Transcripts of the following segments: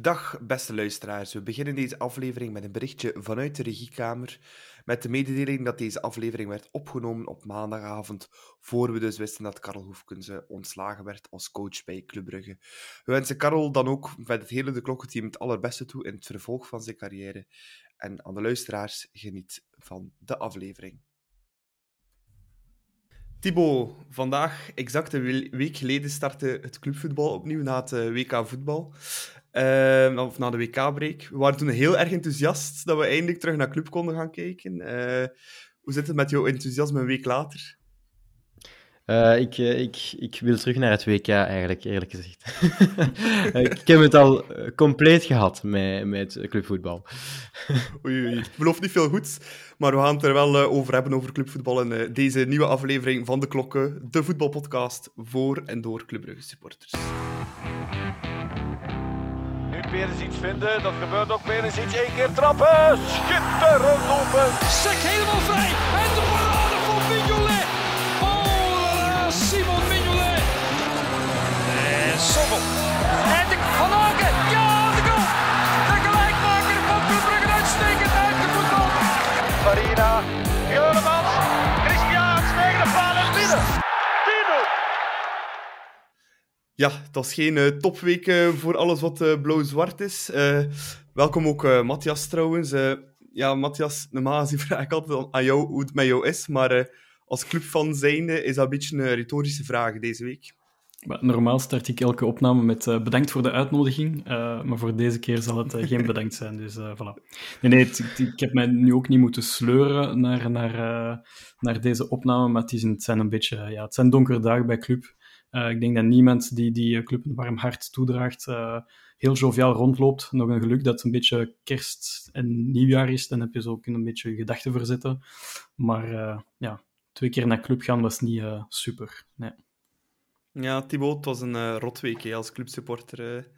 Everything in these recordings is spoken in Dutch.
Dag beste luisteraars, we beginnen deze aflevering met een berichtje vanuit de regiekamer met de mededeling dat deze aflevering werd opgenomen op maandagavond, voor we dus wisten dat Karel Hoefkense ontslagen werd als coach bij Club Brugge. We wensen Karel dan ook met het hele De Klokkenteam het allerbeste toe in het vervolg van zijn carrière. En aan de luisteraars, geniet van de aflevering. Thibaut, vandaag, exact een week geleden, startte het clubvoetbal opnieuw na het eh, WK voetbal. Uh, of na de WK-break. We waren toen heel erg enthousiast dat we eindelijk terug naar club konden gaan kijken. Uh, hoe zit het met jouw enthousiasme een week later? Uh, ik, ik, ik wil terug naar het WK, eigenlijk, eerlijk gezegd. ik heb het al compleet gehad met, met clubvoetbal. oei, oei, het belooft niet veel goeds, maar we gaan het er wel over hebben, over clubvoetbal, in deze nieuwe aflevering van De Klokken, de voetbalpodcast voor en door Club Brugge supporters weer eens iets vinden. Dat gebeurt ook weer eens iets. Eén keer trappen. Schitterend open. Sek helemaal vrij. En de parade En Sommel. En de Van Aken. Ja, de goal. De gelijkmaker van Club Brugge uitstekend uitgevoetbald. Farina. Juremans. Christian tegen de paal en binnen. Ja, het was geen uh, topweek uh, voor alles wat uh, blauw-zwart is. welkom ook Matthias trouwens. ja, Matthias, normaal gezien vraag ik altijd aan jou hoe het met jou is, maar als clubfan zijnde is dat een beetje een retorische vraag deze week. Normaal start ik elke opname met bedankt voor de uitnodiging, maar voor deze keer zal het geen bedankt zijn, dus voilà. Nee, nee, ik heb mij nu ook niet moeten sleuren naar, naar, naar deze opname, maar het, is, het zijn een beetje, ja, het zijn donkere dagen bij club. Ik denk dat niemand die die club een warm hart toedraagt, heel joviaal rondloopt. Nog een geluk dat het een beetje kerst en nieuwjaar is, dan heb je zo ook een beetje je gedachten verzetten. Maar ja, twee keer naar club gaan was niet super. Nee. Ja, Thibaut, het was een rotweek als clubsupporter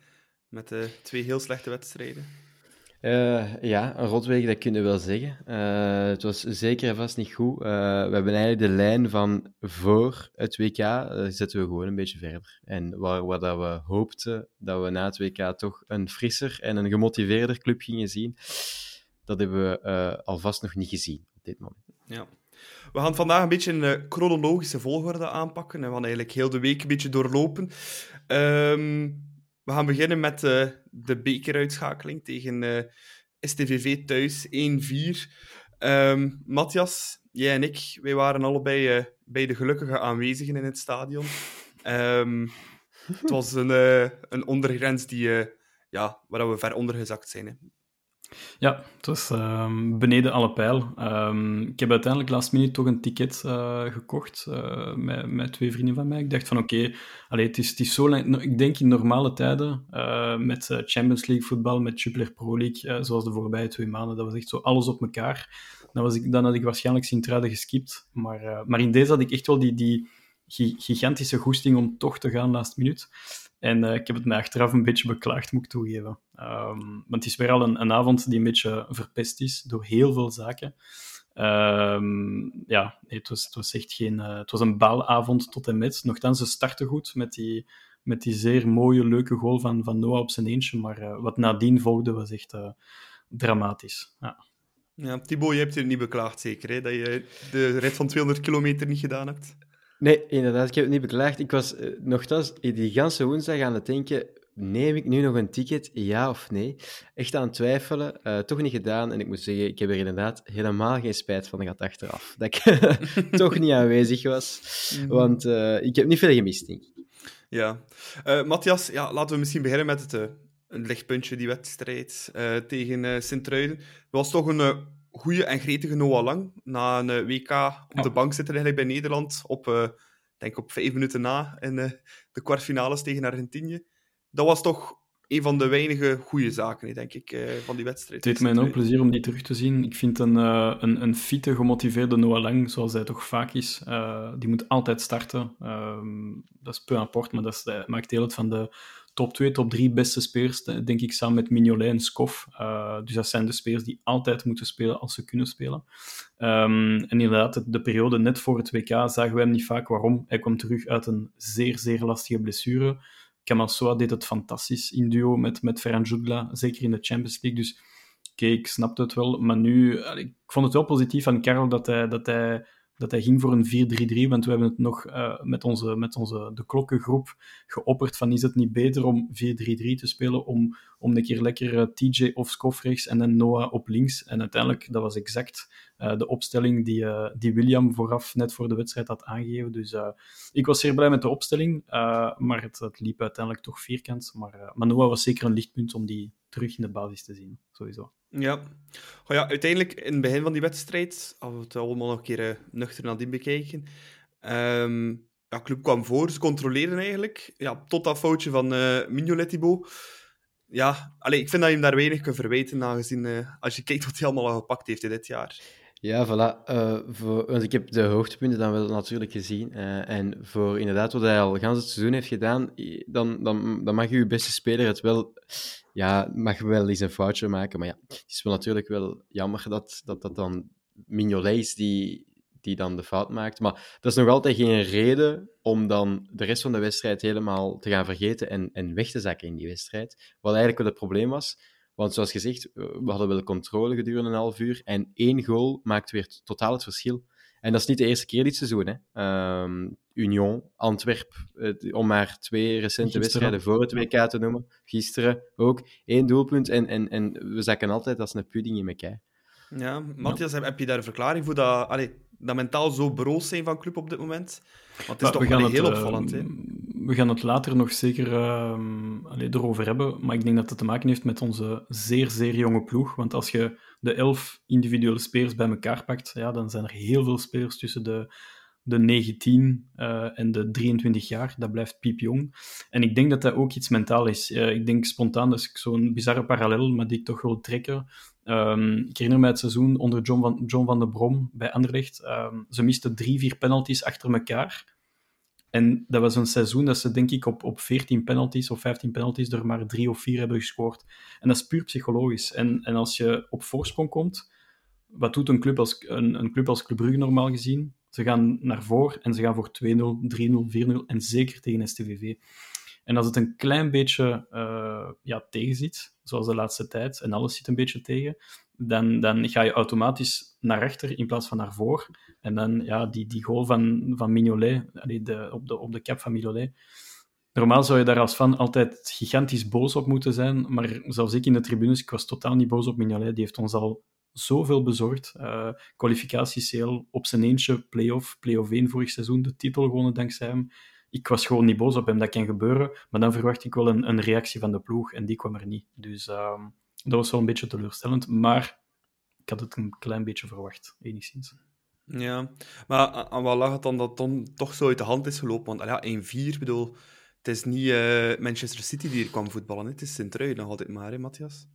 met twee heel slechte wedstrijden. Uh, ja, een rotweek, dat kunnen we wel zeggen. Uh, het was zeker en vast niet goed. Uh, we hebben eigenlijk de lijn van voor het WK, zetten we gewoon een beetje verder. En waar, waar dat we hoopten dat we na het WK toch een frisser en een gemotiveerder club gingen zien, dat hebben we alvast nog niet gezien op dit moment. Ja. We gaan vandaag een beetje een chronologische volgorde aanpakken en we gaan eigenlijk heel de week een beetje doorlopen. Um, we gaan beginnen met uh, de bekeruitschakeling tegen eh, STVV thuis 1-4. Um, ehm, Matthias, jij en ik, wij waren allebei bij de gelukkige aanwezigen in het stadion. Um, het was een, een ondergrens die, ja, waar we ver onder gezakt zijn. Hè. Ja, het was um, beneden alle pijl. Um, ik heb uiteindelijk last minute toch een ticket uh, gekocht uh, met, met twee vrienden van mij. Ik dacht van oké, okay, het, is, het is zo lang... Ik denk in normale tijden, uh, met Champions League voetbal, met Jupiler Pro League, zoals de voorbije twee maanden, dat was echt zo alles op elkaar. Dan, was ik, dan had ik waarschijnlijk Sint-Truiden geskipt. Maar, maar in deze had ik echt wel die, die gigantische goesting om toch te gaan last minute. En uh, ik heb het mij achteraf een beetje beklaagd, moet ik toegeven. Um, want het is weer al een, een, avond die een beetje verpest is door heel veel zaken. Um, ja, het, was, het was echt geen... Uh, het was een balavond tot en met. Nochtans, ze starten goed met die, met die zeer mooie, leuke goal van, van Noah op zijn eentje. Maar uh, wat nadien volgde, was echt dramatisch. Ja. Ja, Thibaut, je hebt je niet beklaagd, zeker, hè? Dat je de rit van 200 kilometer niet gedaan hebt? Nee, inderdaad, ik heb het niet beklaagd. Ik was uh, nogthans die ganse woensdag aan het denken, neem ik nu nog een ticket, ja of nee? Echt aan het twijfelen, uh, toch niet gedaan. En ik moet zeggen, ik heb er inderdaad helemaal geen spijt van gehad achteraf. Dat ik toch niet aanwezig was, mhm. want uh, ik heb niet veel gemist, denk ik. Ja. Matthias, ja, laten we misschien beginnen met het, een lichtpuntje, die wedstrijd tegen Sint-Truiden. Het was toch een goede en gretige Noah Lang. Na een eh, WK op de bank zitten eigenlijk bij Nederland. Op, uh, denk op vijf minuten na in uh, de kwartfinales tegen Argentinië. Dat was toch een van de weinige goede zaken, denk ik, van die wedstrijd. Het deed mij enorm plezier om die terug te zien. Ik vind een, een, een fitte, gemotiveerde Noah Lang, zoals hij toch vaak is, die moet altijd starten. Ehm, dat is peu apport, maar dat is, maakt deel uit van de top 2, top 3 beste spelers, denk ik, samen met Mignolet en Skof. Uh, dus dat zijn de spelers die altijd moeten spelen als ze kunnen spelen. Um, en inderdaad, de periode net voor het WK zagen we hem niet vaak. Waarom? Hij kwam terug uit een zeer, zeer lastige blessure. Kamassoa deed het fantastisch in duo met, met Ferran Jutgla, zeker in de Champions League. Dus oké, ik snapte het wel. Maar nu, ik vond het wel positief van Karel dat hij, dat hij dat hij ging voor een 4-3-3, want we hebben het nog uh, met, onze, met onze de klokkengroep geopperd van is het niet beter om 4-3-3 te spelen, om, om een keer lekker uh, TJ of Skof rechts en dan Noah op links. En uiteindelijk, dat was exact uh, de opstelling die, die William vooraf net voor de wedstrijd had aangegeven. Dus ik was zeer blij met de opstelling, maar het, het, liep uiteindelijk toch vierkant. Maar, maar Noah was zeker een lichtpunt om die terug in de basis te zien, sowieso. Ja. Ja, uiteindelijk in het begin van die wedstrijd, als we het allemaal nog een keer nuchter nadien bekijken, um, ja, club kwam voor, ze controleerden eigenlijk, ja, tot dat foutje van uh, Mignolet Ja, allez, ik vind dat je hem daar weinig kunt verwijten, aangezien als je kijkt wat hij allemaal al gepakt heeft dit jaar. Ja, voilà. Voor, want ik heb de hoogtepunten dan wel natuurlijk gezien. Uh, en voor inderdaad wat hij al gans het seizoen heeft gedaan, dan, dan, dan mag je je beste speler het wel ja, mag wel eens een foutje maken. Maar ja, het is wel natuurlijk wel jammer dat dat, dat dan Mignolet is die, die dan de fout maakt. Maar dat is nog altijd geen reden om dan de rest van de wedstrijd helemaal te gaan vergeten en, en weg te zakken in die wedstrijd. Wat eigenlijk wel het probleem was. Want zoals gezegd, we hadden wel controle gedurende een half uur. En één goal maakt weer totaal het verschil. En dat is niet de eerste keer dit seizoen. Hè. Um, Union, Antwerp, om maar twee recente wedstrijden voor het WK te noemen. Gisteren ook. één doelpunt en, en, en we zakken altijd als een pudding in elkaar. Ja, Matthias, heb je daar een verklaring voor dat, allee, dat mentaal zo broos zijn van club op dit moment? Want het is toch wel heel het, opvallend. Uh, we gaan het later nog zeker uh, erover hebben, maar ik denk dat het te maken heeft met onze zeer, zeer jonge ploeg. Want als je de elf individuele spelers bij elkaar pakt, ja, dan zijn er heel veel spelers tussen de de 19 uh, eh, en de 23 jaar. Dat blijft piepjong. En ik denk dat dat ook iets mentaal is. Uh, ik denk spontaan, dat is zo'n bizarre parallel, maar die ik toch wil trekken. Um, ik herinner me het seizoen onder John van, John van de Brom bij Anderlecht. Um, ze misten drie, vier penalties achter elkaar. En dat was een seizoen dat ze, denk ik, op, op 14 penalties of 15 penalties er maar drie of vier hebben gescoord. En dat is puur psychologisch. En, en als je op voorsprong komt, wat doet een club als, een, een club als Club Brugge normaal gezien? Ze gaan naar voren en ze gaan voor 2-0, 3-0, 4-0 en zeker tegen STVV. En als het een klein beetje uh, ja, zoals de laatste tijd, en alles zit een beetje tegen, dan, dan ga je automatisch naar rechter in plaats van naar voor. En dan ja, die, die goal van, van Mignolet, de, op, de, op de cap van Mignolet. Normaal zou je daar als fan altijd gigantisch boos op moeten zijn, maar zelfs ik in de tribunes, ik was totaal niet boos op Mignolet. Die heeft ons al zoveel bezorgd. Uh, kwalificaties heel op zijn eentje, play-off, play-off 1 vorig seizoen, de titel gewonnen dankzij hem. Ik was gewoon niet boos op hem, dat kan gebeuren. Maar dan verwacht ik wel een, een reactie van de ploeg en die kwam er niet. Dus uh, dat was wel een beetje teleurstellend. Maar ik had het een klein beetje verwacht, enigszins. Ja, maar aan wat lag het dan dat dan toch zo uit de hand is gelopen? Want ja, 1-4, bedoel, het is niet uh, Manchester City die hier kwam voetballen. Het is Sint-Truiden nog altijd maar, hè, Matthias?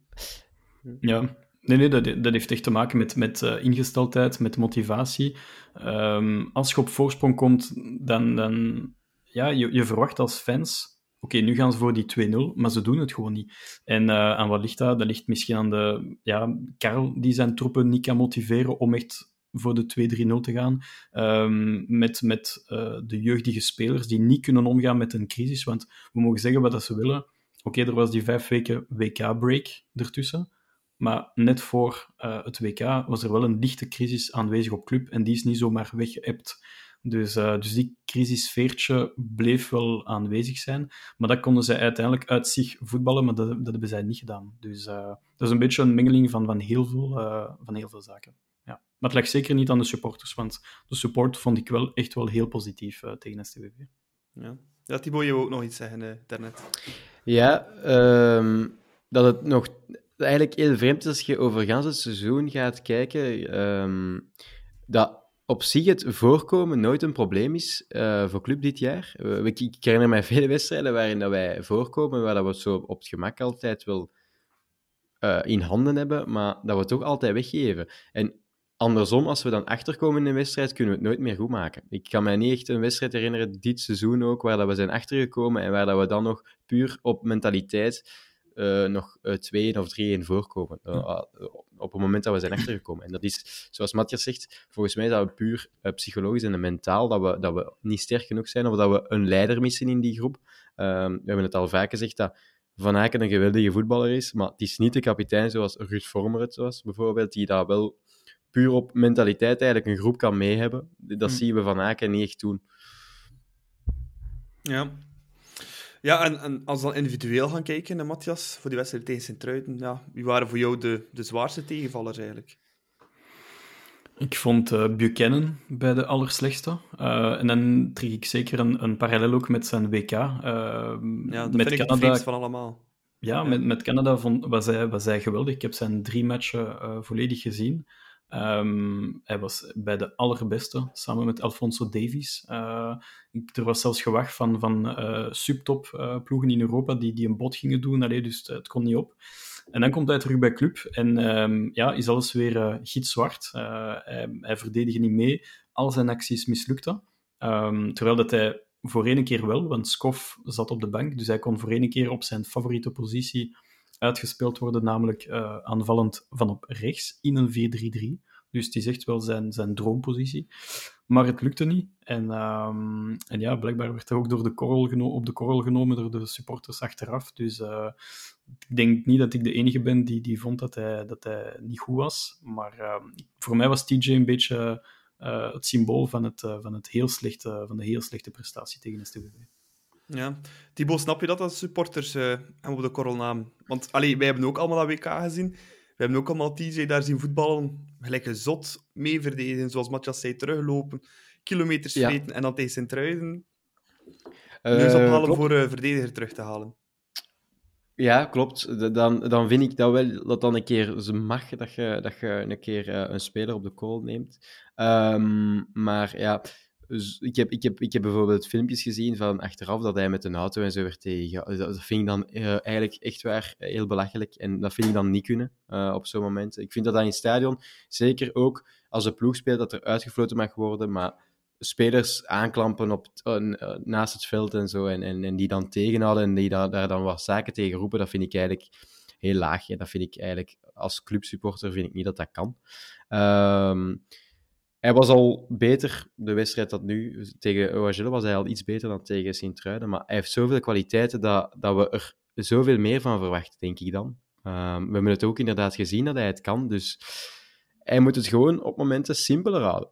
Ja, Nee, nee dat, dat heeft echt te maken met, met uh, ingesteldheid, met motivatie. Um, als je op voorsprong komt, dan, dan ja, je, je verwacht als fans oké, nu gaan ze voor die 2-0, maar ze doen het gewoon niet. En aan wat ligt dat? Dat ligt misschien aan de ja, Karel, die zijn troepen niet kan motiveren om echt voor de 2-3-0 te gaan. Um, met met uh, de jeugdige spelers die niet kunnen omgaan met een crisis. Want we mogen zeggen wat ze willen. Oké, er was die vijf weken WK-break ertussen. Maar net voor uh, het WK was er wel een lichte crisis aanwezig op club en die is niet zomaar weggeëpt. Dus, uh, dus die crisissfeertje bleef wel aanwezig zijn. Maar dat konden zij uiteindelijk uit zich voetballen, maar dat, dat hebben zij niet gedaan. Dus uh, dat is een beetje een mengeling van, van, heel, veel, van heel veel zaken. Ja. Maar het ligt zeker niet aan de supporters, want de support vond ik wel echt wel heel positief tegen STVV. Ja, ja Thibaut, je ook nog iets zeggen daarnet. Ja, um, dat het nog eigenlijk heel vreemd is als je over het seizoen gaat kijken, um, dat op zich het voorkomen nooit een probleem is uh, voor club dit jaar. Uh, ik, herinner mij vele wedstrijden waarin dat wij voorkomen, waar dat we het zo op het gemak altijd wel uh, in handen hebben, maar dat we het toch altijd weggeven. En andersom, als we dan achterkomen in een wedstrijd, kunnen we het nooit meer goed maken. Ik kan mij niet echt een wedstrijd herinneren, dit seizoen ook, waar dat we zijn achtergekomen en waar dat we dan nog puur op mentaliteit uh, nog uh, 2 of 3-1 voorkomen. Uh, op het moment dat we zijn achtergekomen. En dat is, zoals Matthias zegt, volgens mij dat we puur psychologisch en mentaal, dat we, dat we niet sterk genoeg zijn of dat we een leider missen in die groep. Ehm, we hebben het al vaak gezegd dat Van Aken een geweldige voetballer is, maar het is niet de kapitein zoals Ruud Vormer het was, bijvoorbeeld, die dat wel puur op mentaliteit eigenlijk een groep kan meehebben. Dat Hm. zien we Van Aken niet echt doen. Ja. Ja, en, en als we dan individueel gaan kijken, Matthias, voor die wedstrijd tegen Sint-Truiden, ja, wie waren voor jou de, de zwaarste tegenvallers eigenlijk? Ik vond eh, Buchanan bij de allerslechtste. Eh, en dan trek ik zeker een, een parallel ook met zijn WK. Eh, Ja, met het Canada van allemaal. Ja, met, met Canada vond, was, hij, was hij geweldig. Ik heb zijn drie matchen volledig gezien. Ehm, hij was bij de allerbeste, samen met Alfonso Davies. Eh, er was zelfs gewacht van, van eh, subtop eh, in Europa die, die een bot gingen doen. Allee, dus het, kon niet op. En dan komt hij terug bij club en ehm, ja, is alles weer gitzwart. Hij, hij verdedigde niet mee. Al zijn acties mislukten. Ehm, terwijl dat hij voor één keer wel, want Skof zat op de bank, dus hij kon voor één keer op zijn favoriete positie uitgespeeld worden, namelijk eh, aanvallend van op rechts in een 4-3-3. Dus is echt wel zijn, zijn droompositie. Maar het lukte niet. En, ehm, en ja, blijkbaar werd hij ook door de korrel op de korrel genomen door de supporters achteraf. Dus eh, ik denk niet dat ik de enige ben die, die vond dat hij, dat hij niet goed was. Maar ehm, voor mij was TJ een beetje eh, het symbool van, het, van, het heel slechte, van de heel slechte prestatie tegen STVV. Ja. Thibaut, snap je dat als supporters hem op de korrel namen? Want allee, wij hebben ook allemaal dat WK gezien. We hebben ook allemaal TJ daar zien voetballen. Gelijk een zot mee verdedigen, zoals Matthias zei, teruglopen. Kilometers Ja. vreten en dan tegen Sint-Truiden. Neus ophalen voor een verdediger terug te halen. Ja, klopt. Dan, dan vind ik dat wel dat dan een keer ze mag dat je, dat je een keer een speler op de kool neemt. Ehm, maar ja, dus ik heb, ik, heb, ik heb bijvoorbeeld filmpjes gezien van achteraf dat hij met een auto en zo werd tegen. Dat, dat vind ik dan eh, eigenlijk echt waar heel belachelijk. En dat vind ik dan niet kunnen eh, op zo'n moment. Ik vind dat dan in het stadion, zeker ook als de ploeg speelt, dat er uitgefloten mag worden. Maar spelers aanklampen op eh, eh, naast het veld en zo, en, en, en die dan tegenhouden en die daar, daar dan wat zaken tegen roepen, dat vind ik eigenlijk heel laag. En dat vind ik eigenlijk, als clubsupporter, vind ik niet dat dat kan. Ehm, hij was al beter, de wedstrijd dat nu, tegen OHL was hij al iets beter dan tegen Sint-Truiden, maar hij heeft zoveel kwaliteiten dat, dat we er zoveel meer van verwachten, denk ik dan. Ehm, we hebben het ook inderdaad gezien dat hij het kan, dus hij moet het gewoon op momenten simpeler houden.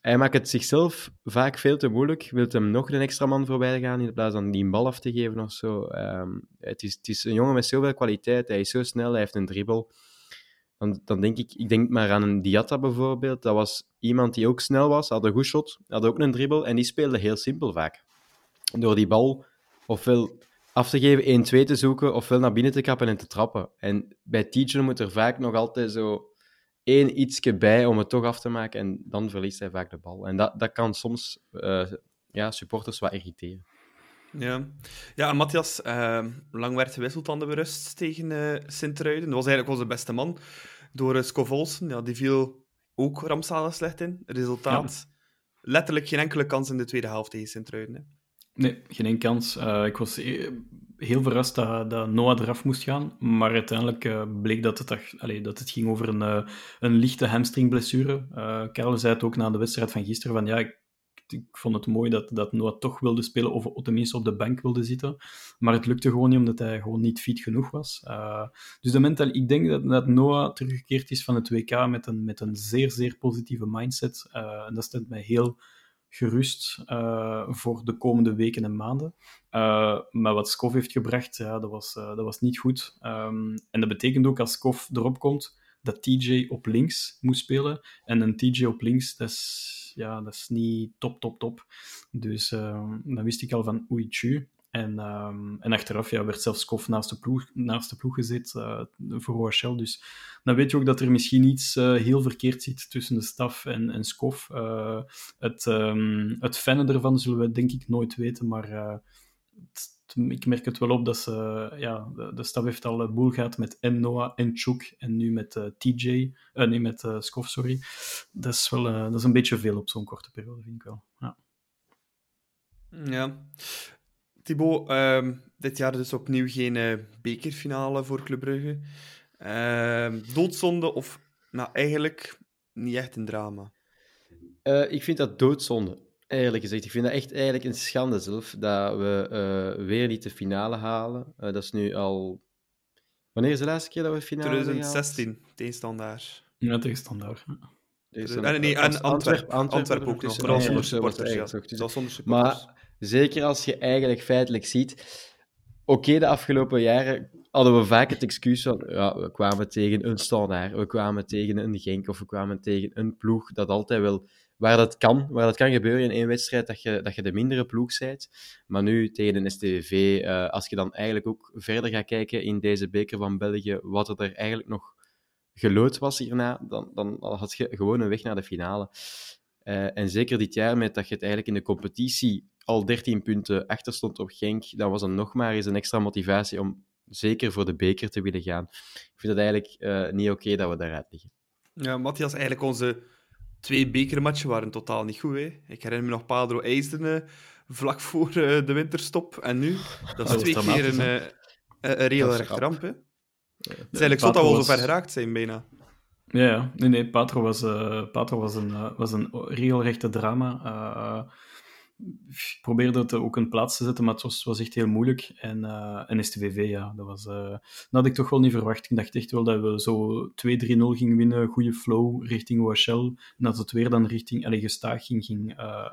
Hij maakt het zichzelf vaak veel te moeilijk. Wilt hem nog een extra man voorbij gaan in plaats van die bal af te geven of zo. Ehm, het, is, het is een jongen met zoveel kwaliteit. Hij is zo snel, hij heeft een dribbel. Dan, denk ik, ik denk maar aan een Diatta bijvoorbeeld. Dat was iemand die ook snel was, had een goed shot, had ook een dribbel en die speelde heel simpel vaak. Door die bal ofwel af te geven, 1-2 te zoeken, ofwel naar binnen te kappen en te trappen. En bij teacher moet er vaak nog altijd zo één ietsje bij om het toch af te maken en dan verliest hij vaak de bal. En dat, dat kan soms eh, ja, supporters wat irriteren. Ja, ja Matthias, eh, lang werd gewisseld aan de berust tegen eh Sint-Truiden. Dat was eigenlijk onze beste man door uh, Scovolsen. Ja, die viel ook rampzalig slecht in. Resultaat, letterlijk geen enkele kans in de tweede helft tegen Sint-Truiden. Nee, geen één kans. Uh, ik was heel verrast dat, dat Noah eraf moest gaan, maar uiteindelijk uh, bleek dat het, allee, dat het ging over een, uh, een lichte hamstringblessure. Karel zei het ook na de wedstrijd van gisteren, van ja, ik, ik vond het mooi dat, dat Noah toch wilde spelen, of tenminste op de bank wilde zitten, maar het lukte gewoon niet, omdat hij gewoon niet fit genoeg was. Uh, dus de mental, ik denk dat, dat Noah teruggekeerd is van het WK met een, met een zeer, zeer positieve mindset. Uh, en dat stemt mij heel gerust uh, voor de komende weken en maanden. Maar wat Skov heeft gebracht, ja, dat, was, dat was niet goed. Um, en dat betekent ook als Skov erop komt, dat TJ op links moet spelen. En een TJ op links, dat is, ja, dat is niet top, top, top. Dus ehm, dan wist ik al van oei. En, um, en achteraf ja, werd zelfs Kof naast de ploeg, naast de ploeg gezet uh, voor OHL. Dus dan weet je ook dat er misschien iets uh, heel verkeerd zit tussen de staf en, en Skof. Uh, het, um, het ervan zullen we denk ik nooit weten, maar het, ik merk het wel op dat ze, ja, de, de staf heeft al een boel gehad met en Noah en Chuk en nu met TJ, nee, met Skof, sorry. Dat is wel dat is een beetje veel op zo'n korte periode, vind ik wel. Ja. Ja. Thibaut, um, dit jaar dus opnieuw geen uh, bekerfinale voor Club Brugge. Uh, doodzonde of nou, eigenlijk niet echt een drama? Uh, ik vind dat doodzonde. Eerlijk gezegd, ik vind dat echt eigenlijk een schande zelf dat we uh, weer niet de finale halen. Uh, dat is nu al. Wanneer is de laatste keer dat we de finale 2016, tegenstandaar. Ja, tegenstandaar. Dus, nee, nee, en Antwerpen Antwerp, Antwerp ook nog. Vooral zonder supporters. Ja. Dus, zonder supporters. Maar zeker als je eigenlijk feitelijk ziet. Oké, okay, de afgelopen jaren hadden we vaak het excuus van. Ja, we kwamen tegen een standaard, we kwamen tegen een Genk of we kwamen tegen een ploeg dat altijd wel waar dat kan, waar dat kan gebeuren in één wedstrijd, dat je, dat je de mindere ploeg bent. Maar nu tegen een STV, uh, als je dan eigenlijk ook verder gaat kijken in deze beker van België, wat er eigenlijk nog gelood was hierna, dan, dan had je gewoon een weg naar de finale. Uh, en zeker dit jaar, met dat je het eigenlijk in de competitie al 13 punten achter stond op Genk, dan was er nog maar eens een extra motivatie om zeker voor de beker te willen gaan. Ik vind het eigenlijk uh, niet oké dat we daaruit liggen. Ja, Matthias, eigenlijk onze twee bekermatchen waren totaal niet goed. Hè. Ik herinner me nog Padro IJsden vlak voor uh, de winterstop. En nu, dat is twee keer een, uh, een reële ramp. Hè. Het is eigenlijk zo dat we al zo ver geraakt zijn, bijna. Ja, ja. Nee, nee, Patro was, uh, Patro was een, was een regelrechte drama ik probeerde het ook een plaats te zetten, maar het was, echt heel moeilijk. En, uh, en STVV, ja, dat, was, uh, dat had ik toch wel niet verwacht. Ik dacht echt wel dat we zo 2-3-0 gingen winnen, goede flow richting OHL. En dat het weer dan richting, allez, gestaag ging, ging uh,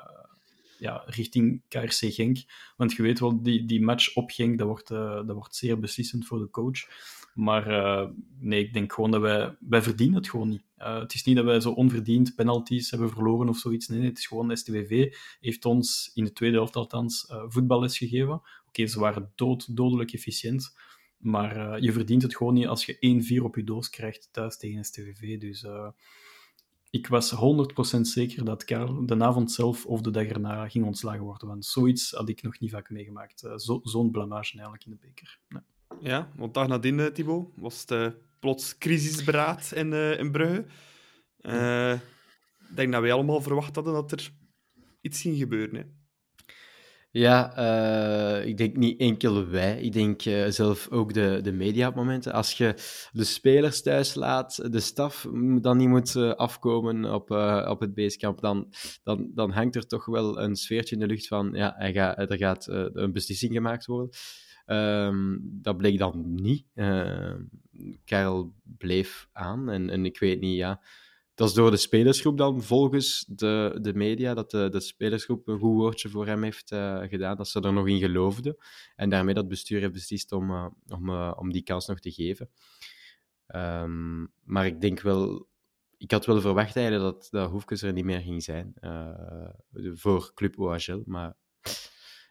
ja, richting KRC Genk. Want je weet wel, die, die match op Genk, dat wordt, dat wordt zeer beslissend voor de coach. Maar uh, nee, ik denk gewoon dat wij... Wij verdienen het gewoon niet. Uh, het is niet dat wij zo onverdiend penalties hebben verloren of zoiets. Nee, het is gewoon STWV heeft ons in de tweede helft althans uh, voetballes gegeven. Oké, ze waren dood, dodelijk efficiënt. Maar je verdient het gewoon niet als je 1-4 op je doos krijgt thuis tegen STVV. Dus ik was 100% zeker dat Karel de avond zelf of de dag erna ging ontslagen worden. Want zoiets had ik nog niet vaak meegemaakt. Zo'n zo blamage eigenlijk in de beker. Ja, want dag nadien, uh, Thibaut, was het uh, plots crisisberaad in, uh, in Brugge. Ik denk dat wij allemaal verwacht hadden dat er iets ging gebeuren. Hè. Ja, ik denk niet enkel wij. Ik denk zelf ook de, de media op momenten. Als je de spelers thuis laat, de staf dan niet moet afkomen op, op het basecamp, dan, dan, dan hangt er toch wel een sfeertje in de lucht van ja, gaat, er gaat een beslissing gemaakt worden. Um, dat bleek dan niet. Uh, Karel bleef aan en, en ik weet niet, ja. Dat is door de spelersgroep dan, volgens de, de media, dat de, de spelersgroep een goed woordje voor hem heeft uh, gedaan, dat ze er nog in geloofden. En daarmee dat bestuur heeft beslist om, uh, om, uh, om die kans nog te geven. Um, maar ik denk wel, ik had wel verwacht eigenlijk dat, dat Hoefkes er niet meer ging zijn voor Club OHL, maar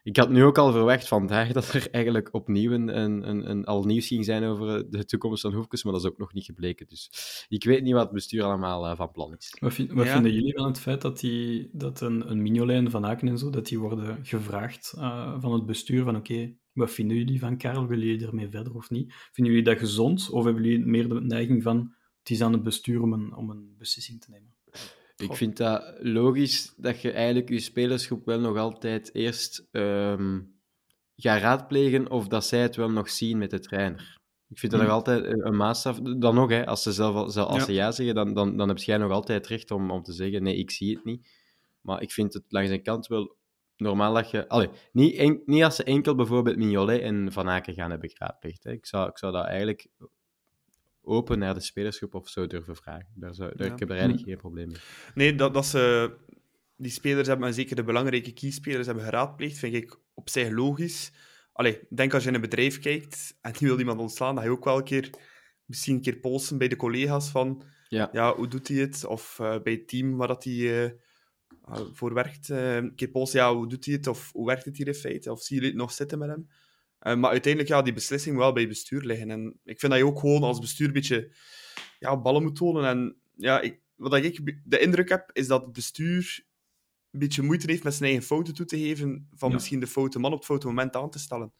ik had nu ook al verwacht vandaag dat er eigenlijk opnieuw een, een, een, al nieuws ging zijn over de toekomst van Hoefkes, maar dat is ook nog niet gebleken. Dus ik weet niet wat het bestuur allemaal uh, van plan is. Wat, vind, wat ja. vinden jullie van het feit dat, die, dat een, een Mignolijn van Aken en zo, dat die worden gevraagd uh, van het bestuur van oké, okay, wat vinden jullie van Karel? Willen jullie ermee verder of niet? Vinden jullie dat gezond? Of hebben jullie meer de neiging van het is aan het bestuur om een, om een beslissing te nemen? Ik vind dat logisch dat je eigenlijk je spelersgroep wel nog altijd eerst um, gaat raadplegen of dat zij het wel nog zien met de trainer. Ik vind dat nog altijd een maatstaf. Dan nog, hè, als ze zelf als ja. ze ja zeggen, dan, dan, dan heb jij nog altijd recht om, om te zeggen: nee, ik zie het niet. Maar ik vind het langs de kant wel normaal dat je. Allee, niet, en, niet als ze enkel bijvoorbeeld Mignolet en Van Aken gaan hebben geraadpleegd. Hè. Ik, zou, ik zou dat eigenlijk open naar de spelersgroep of zo durven vragen. Daar zou, daar, ja. Ik heb er eigenlijk geen probleem mee. Nee, dat, dat ze die spelers hebben, en zeker de belangrijke keyspelers hebben geraadpleegd, vind ik op zich logisch. Allee, denk als je in een bedrijf kijkt en je wil iemand ontslaan, dat je ook wel een keer misschien een keer polsen bij de collega's van ja, ja hoe doet hij het? Of uh, bij het team waar dat hij uh, voor werkt, uh, een keer polsen, ja, hoe doet hij het? Of hoe werkt het hier in feite? Of zie jullie het nog zitten met hem? Uh, maar uiteindelijk, ja, die beslissing wel bij het bestuur liggen. En ik vind dat je ook gewoon als bestuur een beetje ja, ballen moet tonen. En ja, ik, wat ik de indruk heb, is dat het bestuur een beetje moeite heeft met zijn eigen fouten toe te geven, van ja. misschien de foute man op het foute moment aan te stellen.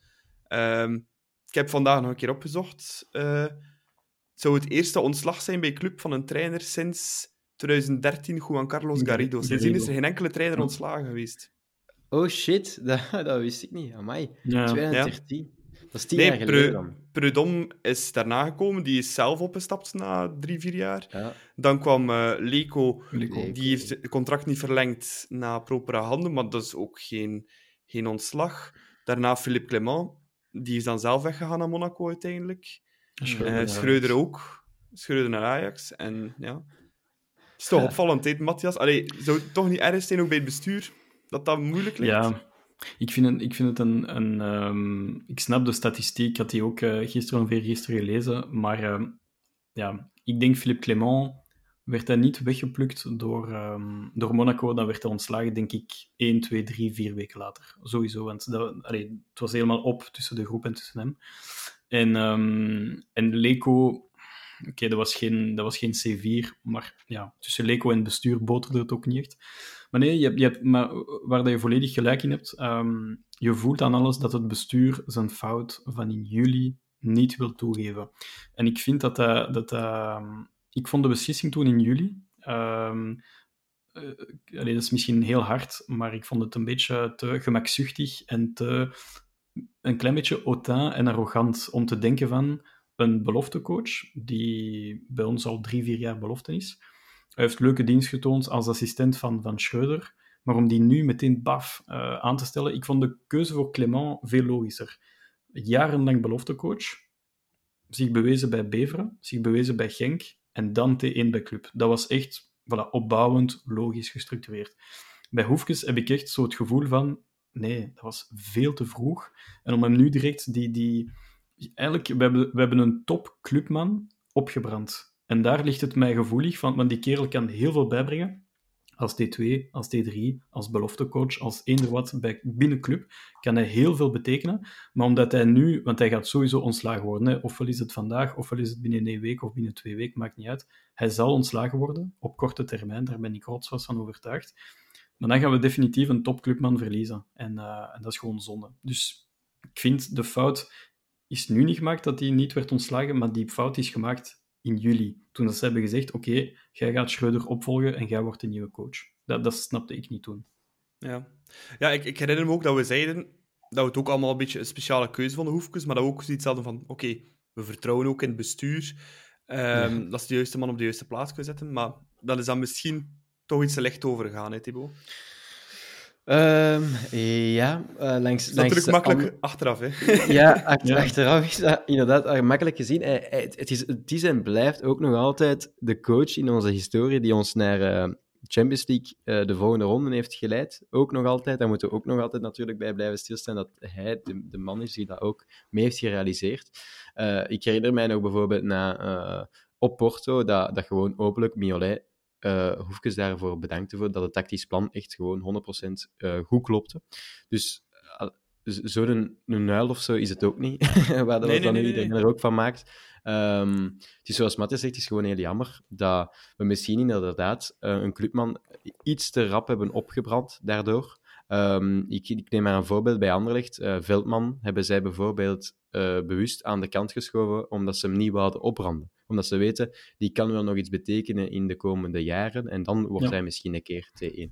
Um, ik heb vandaag nog een keer opgezocht. Uh, het zou het eerste ontslag zijn bij club van een trainer sinds 2013, Juan Carlos Garrido. Sindsdien is er geen enkele trainer ontslagen geweest. Oh shit, dat, dat wist ik niet. Amai. Ja. 2013. Dat is tien Nee, jaar geleden Preu- dan. Preudom is daarna gekomen. Die is zelf opgestapt na drie, vier jaar. Ja. Dan kwam eh Leco. Leco. Die heeft het contract niet verlengd na propere handen, maar dat is ook geen, geen ontslag. Daarna Philippe Clement. Die is dan zelf weggegaan naar Monaco uiteindelijk. Schreuder, Eh ja. Schreuder ook. Schreuder naar Ajax. En ja... Het is toch opvallend, Matthias? Allee, zou het toch niet erg zijn, ook bij het bestuur, dat dat moeilijk ligt? Ja, ik vind het, ik vind het een... een ehm, ik snap de statistiek, ik had die ook eh, gisteren of gisteren gelezen, maar ehm, ja, ik denk Philippe Clement werd hij niet weggeplukt door, ehm, door Monaco, dan werd hij ontslagen, denk ik, 1, 2, 3, 4 weken later. Sowieso, want dat, allee, het was helemaal op tussen de groep en tussen hem. En, ehm en Leco... Oké, dat, was geen, dat was geen C4, maar ja, tussen Leco en bestuur boterde het ook niet echt. Maar nee, je je hebt, waar je volledig gelijk in hebt, ehm, je voelt aan alles dat het bestuur zijn fout van in juli niet wil toegeven. En ik vind dat dat... dat, dat, ehm, ik vond de beslissing toen in juli... eh, allee, dat is misschien heel hard, maar ik vond het een beetje te gemakzuchtig en te, een klein beetje hautain en arrogant om te denken van een beloftecoach, die bij ons al drie, vier jaar belofte is. Hij heeft leuke dienst getoond als assistent van, van Schreuder, maar om die nu meteen baf eh, aan te stellen, ik vond de keuze voor Clement veel logischer. Jarenlang beloftecoach, zich bewezen bij Beveren, zich bewezen bij Genk en dan T1 bij Club. Dat was echt voilà, opbouwend, logisch gestructureerd. Bij Hoefkes heb ik echt zo het gevoel van, nee, dat was veel te vroeg. En om hem nu direct die... die eigenlijk, we hebben, we hebben een top-clubman opgebrand. En daar ligt het mij gevoelig van, want die kerel kan heel veel bijbrengen. Als T2, als T3, als beloftecoach, als eender wat bij, binnen club, kan hij heel veel betekenen. Maar omdat hij nu, want hij gaat sowieso ontslagen worden, ofwel is het vandaag, ofwel is het binnen een week of binnen twee weken, maakt niet uit. Hij zal ontslagen worden, op korte termijn, daar ben ik rotsvast van overtuigd. Maar dan gaan we definitief een topclubman verliezen. En, uh, en dat is gewoon zonde. Dus ik vind de fout is nu niet gemaakt dat hij niet werd ontslagen, maar die fout is gemaakt in juli. Toen dat ze hebben gezegd, oké, okay, jij gaat Schreuder opvolgen en jij wordt de nieuwe coach. Dat, dat snapte ik niet toen. Ja, ja ik, ik herinner me ook dat we zeiden dat we het ook allemaal een beetje een speciale keuze vonden, Hoefkes, maar dat we ook zoiets hadden van, oké, okay, we vertrouwen ook in het bestuur, um, ja. dat ze de juiste man op de juiste plaats kunnen zetten, maar dat is dan misschien toch iets te licht overgegaan, hè, Thibaut? Um, ja, uh, langs... Dat is natuurlijk makkelijk achteraf, hè? Ja, ach ja, achteraf is dat inderdaad makkelijk gezien. Het is, het is en blijft ook nog altijd de coach in onze historie die ons naar uh, Champions League uh, de volgende ronde heeft geleid. Ook nog altijd, daar moeten we ook nog altijd natuurlijk bij blijven stilstaan, dat hij de, de man is die dat ook mee heeft gerealiseerd. ik herinner mij nog bijvoorbeeld na, op Porto, dat, dat gewoon openlijk Miolet uh, Hoefkes daarvoor bedankt voor dat het tactisch plan echt gewoon 100% uh, goed klopte. Dus uh, zo'n een nuil of zo is het ook niet, waar dat nee, dan nee, iedereen nee, er ook van maakt. Um, het is zoals Matthias zegt, het is gewoon heel jammer dat we misschien inderdaad een clubman iets te rap hebben opgebrand daardoor. Um, ik, ik, neem maar een voorbeeld bij Anderlecht. Veldman hebben zij bijvoorbeeld bewust aan de kant geschoven omdat ze hem niet wilden opbranden omdat ze weten, die kan wel nog iets betekenen in de komende jaren. En dan wordt ja. hij misschien een keer T1.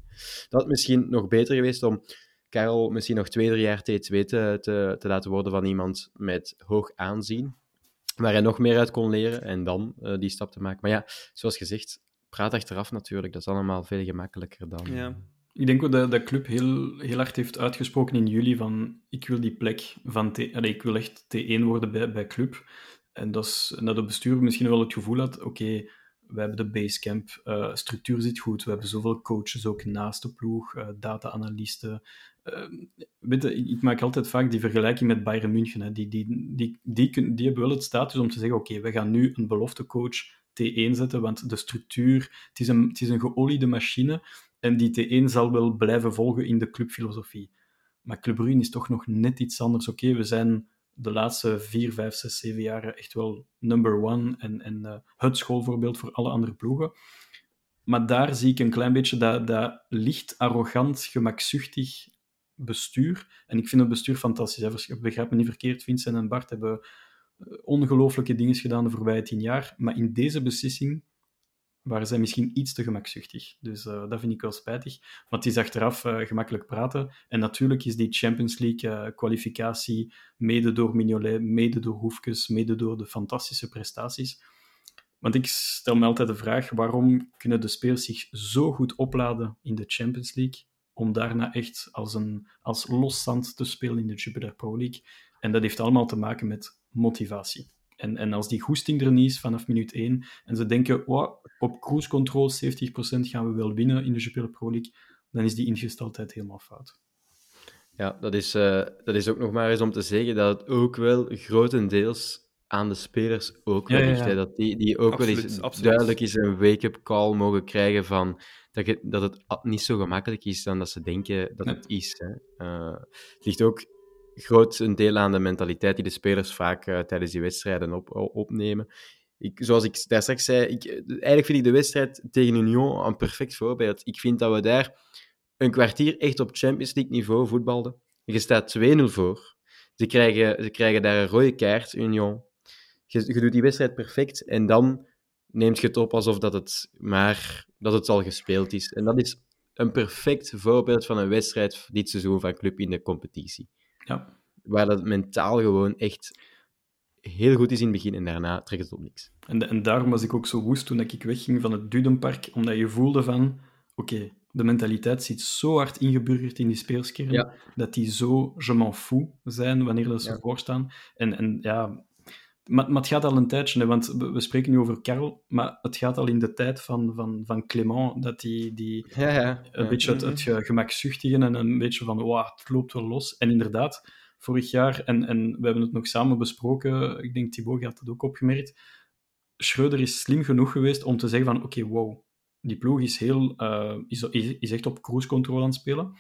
Dat had misschien nog beter geweest om Karel misschien nog twee, drie jaar T2 te, te, te laten worden van iemand met hoog aanzien. Waar hij nog meer uit kon leren en dan uh, die stap te maken. Maar ja, zoals gezegd, praat achteraf natuurlijk. Dat is allemaal veel gemakkelijker dan... Ja. Ik denk ook dat de club heel, heel hard heeft uitgesproken in juli van ik wil die plek van T... Allee, ik wil echt T1 worden bij, bij club. En dat, is, dat het bestuur misschien wel het gevoel had, oké, we hebben de basecamp, uh, structuur zit goed, we hebben zoveel coaches ook naast de ploeg, uh, data-analysten. Uh, weet ik maak altijd vaak die vergelijking met Bayern München. Hè. Die, die, die, die, hebben wel het status om te zeggen, oké, we gaan nu een beloftecoach T1 zetten, want de structuur, het is, een, het is een geoliede machine en die T1 zal wel blijven volgen in de clubfilosofie. Maar Club Brugge is toch nog net iets anders. Oké, we zijn de laatste vier, vijf, zes, zeven jaren echt wel number one en, en uh, het schoolvoorbeeld voor alle andere ploegen. Maar daar zie ik een klein beetje dat, dat licht arrogant, gemakzuchtig bestuur. En ik vind het bestuur fantastisch. Hè. Begrijp me niet verkeerd, Vincent en Bart hebben ongelooflijke dingen gedaan de voorbije tien jaar. Maar in deze beslissing waren zij misschien iets te gemakzuchtig. Dus uh, dat vind ik wel spijtig. Want het is achteraf uh, gemakkelijk praten. En natuurlijk is die Champions League-kwalificatie uh, mede door Mignolet, mede door Hoefkes, mede door de fantastische prestaties. Want ik stel me altijd de vraag, waarom kunnen de spelers zich zo goed opladen in de Champions League, om daarna echt als, een, als loszand te spelen in de Jupiler Pro League? En dat heeft allemaal te maken met motivatie. En, en als die goesting er niet is vanaf minuut 1 en ze denken, wow, op cruise control 70% gaan we wel winnen in de Jupiler Pro League, dan is die ingesteldheid helemaal fout. Ja, dat is, uh, dat is ook nog maar eens om te zeggen dat het ook wel grotendeels aan de spelers ook wel ligt. Ja, Dat die, die ook absoluut, wel eens absoluut. duidelijk is een wake-up call mogen krijgen van dat, je, dat het niet zo gemakkelijk is dan dat ze denken dat het is. Hè. Uh, het ligt ook groot een deel aan de mentaliteit die de spelers vaak uh, tijdens die wedstrijden op, opnemen. Ik, zoals ik daar straks zei, ik, eigenlijk vind ik de wedstrijd tegen Union een perfect voorbeeld. Ik vind dat we daar een kwartier echt op Champions League niveau voetbalden. Je staat 2-0 voor. Ze krijgen, ze krijgen daar een rode kaart, Union. Je, je doet die wedstrijd perfect en dan neemt je het op alsof dat het maar dat het al gespeeld is. En dat is een perfect voorbeeld van een wedstrijd dit seizoen van club in de competitie. Ja. Waar dat mentaal gewoon echt heel goed is in het begin en daarna trekt het op niks. En, en daarom was ik ook zo woest toen ik wegging van het Dudenpark, omdat je voelde van, oké, de mentaliteit zit zo hard ingeburgerd in die speelskern, dat die zo je m'en fous zijn wanneer ze ja. voorstaan. En, en ja, maar, maar, het gaat al een tijdje, hè, want we, spreken nu over Karel, maar het gaat al in de tijd van, van, van Clément, dat die, die ja, ja. een beetje het, het gemakzuchtige en een beetje van, wow, het loopt wel los. En inderdaad, vorig jaar, en, en we hebben het nog samen besproken, ik denk Thibaut had het ook opgemerkt, Schreuder is slim genoeg geweest om te zeggen van, oké, okay, wow, die ploeg is, heel, uh, is, is echt op cruise control aan het spelen.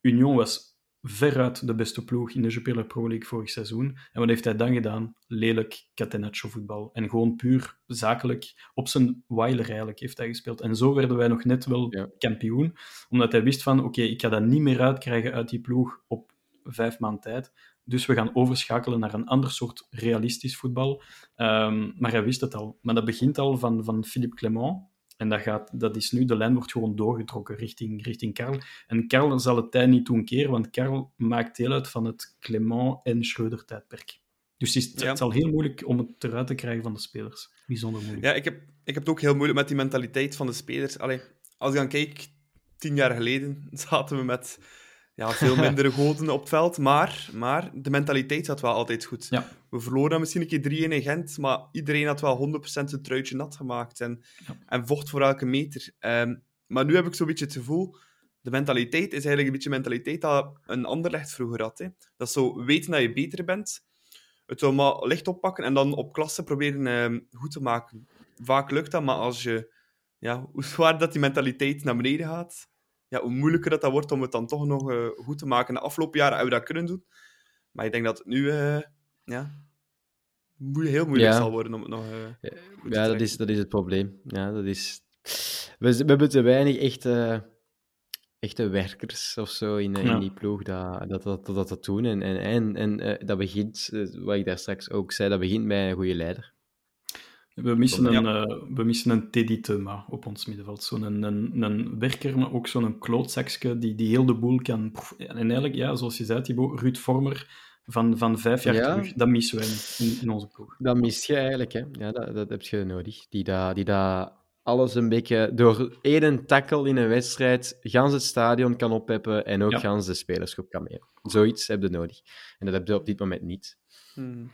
Union was veruit de beste ploeg in de Jupiler Pro League vorig seizoen. En wat heeft hij dan gedaan? Lelijk catenaccio voetbal. En gewoon puur zakelijk, op zijn weiler eigenlijk, heeft hij gespeeld. En zo werden wij nog net wel ja. kampioen, omdat hij wist van, oké, ik ga dat niet meer uitkrijgen uit die ploeg op vijf maand tijd. Dus we gaan overschakelen naar een ander soort realistisch voetbal. Um, maar hij wist het al. Maar dat begint al van, van Philippe Clement, en dat, gaat, dat is nu, de lijn wordt gewoon doorgetrokken richting, richting Karl. En Karl zal het tijd niet doen keren, want Karl maakt deel uit van het Clement en Schreuder tijdperk. Dus het, is, het zal heel moeilijk om het eruit te krijgen van de spelers. Bijzonder moeilijk. Ja, ik heb, ik heb het ook heel moeilijk met die mentaliteit van de spelers. Allee, als ik dan kijk, tien jaar geleden zaten we met ja, veel mindere goden op het veld. Maar, maar de mentaliteit zat wel altijd goed. Ja. We verloren misschien een keer 3-1 in Gent, maar iedereen had wel 100% een truitje nat gemaakt en, ja. en vocht voor elke meter. Um, maar nu heb ik zo'n beetje het gevoel, de mentaliteit is eigenlijk een beetje mentaliteit dat een ander licht vroeger had. Hè. Dat is zo weten dat je beter bent, het allemaal licht oppakken en dan op klasse proberen um, goed te maken. Vaak lukt dat, maar als je, ja, hoe zwaar dat die mentaliteit naar beneden gaat, ja, hoe moeilijker dat, dat wordt om het dan toch nog uh, goed te maken. De afgelopen jaren hebben we dat kunnen doen. Maar ik denk dat het nu uh, ja, heel moeilijk ja. zal worden om het nog uh, Ja, dat, is, dat is het probleem. Ja, dat is... we, we hebben te weinig echte, echte werkers of zo in, ja. in die ploeg dat dat, dat, dat, dat doen. En, en, en, en dat begint, wat ik daar straks ook zei, dat begint bij een goede leider. We missen, een, ja. uh, we missen een Teddy Thuma op ons middenveld. Zo'n een, een, een werker, maar ook zo'n klootzakje die, die heel de boel kan... En eigenlijk, ja, zoals je zei, Thibaut, Ruud Vormer van, van vijf jaar ja. terug, dat missen wij in, in onze ploeg. Dat mis je eigenlijk, hè. Ja, dat, dat heb je nodig. Die daar die da alles een beetje door één tackle in een wedstrijd gans het stadion kan oppeppen en ook ja. gans de spelersgroep kan mee. Zoiets heb je nodig. En dat heb je op dit moment niet. Hmm.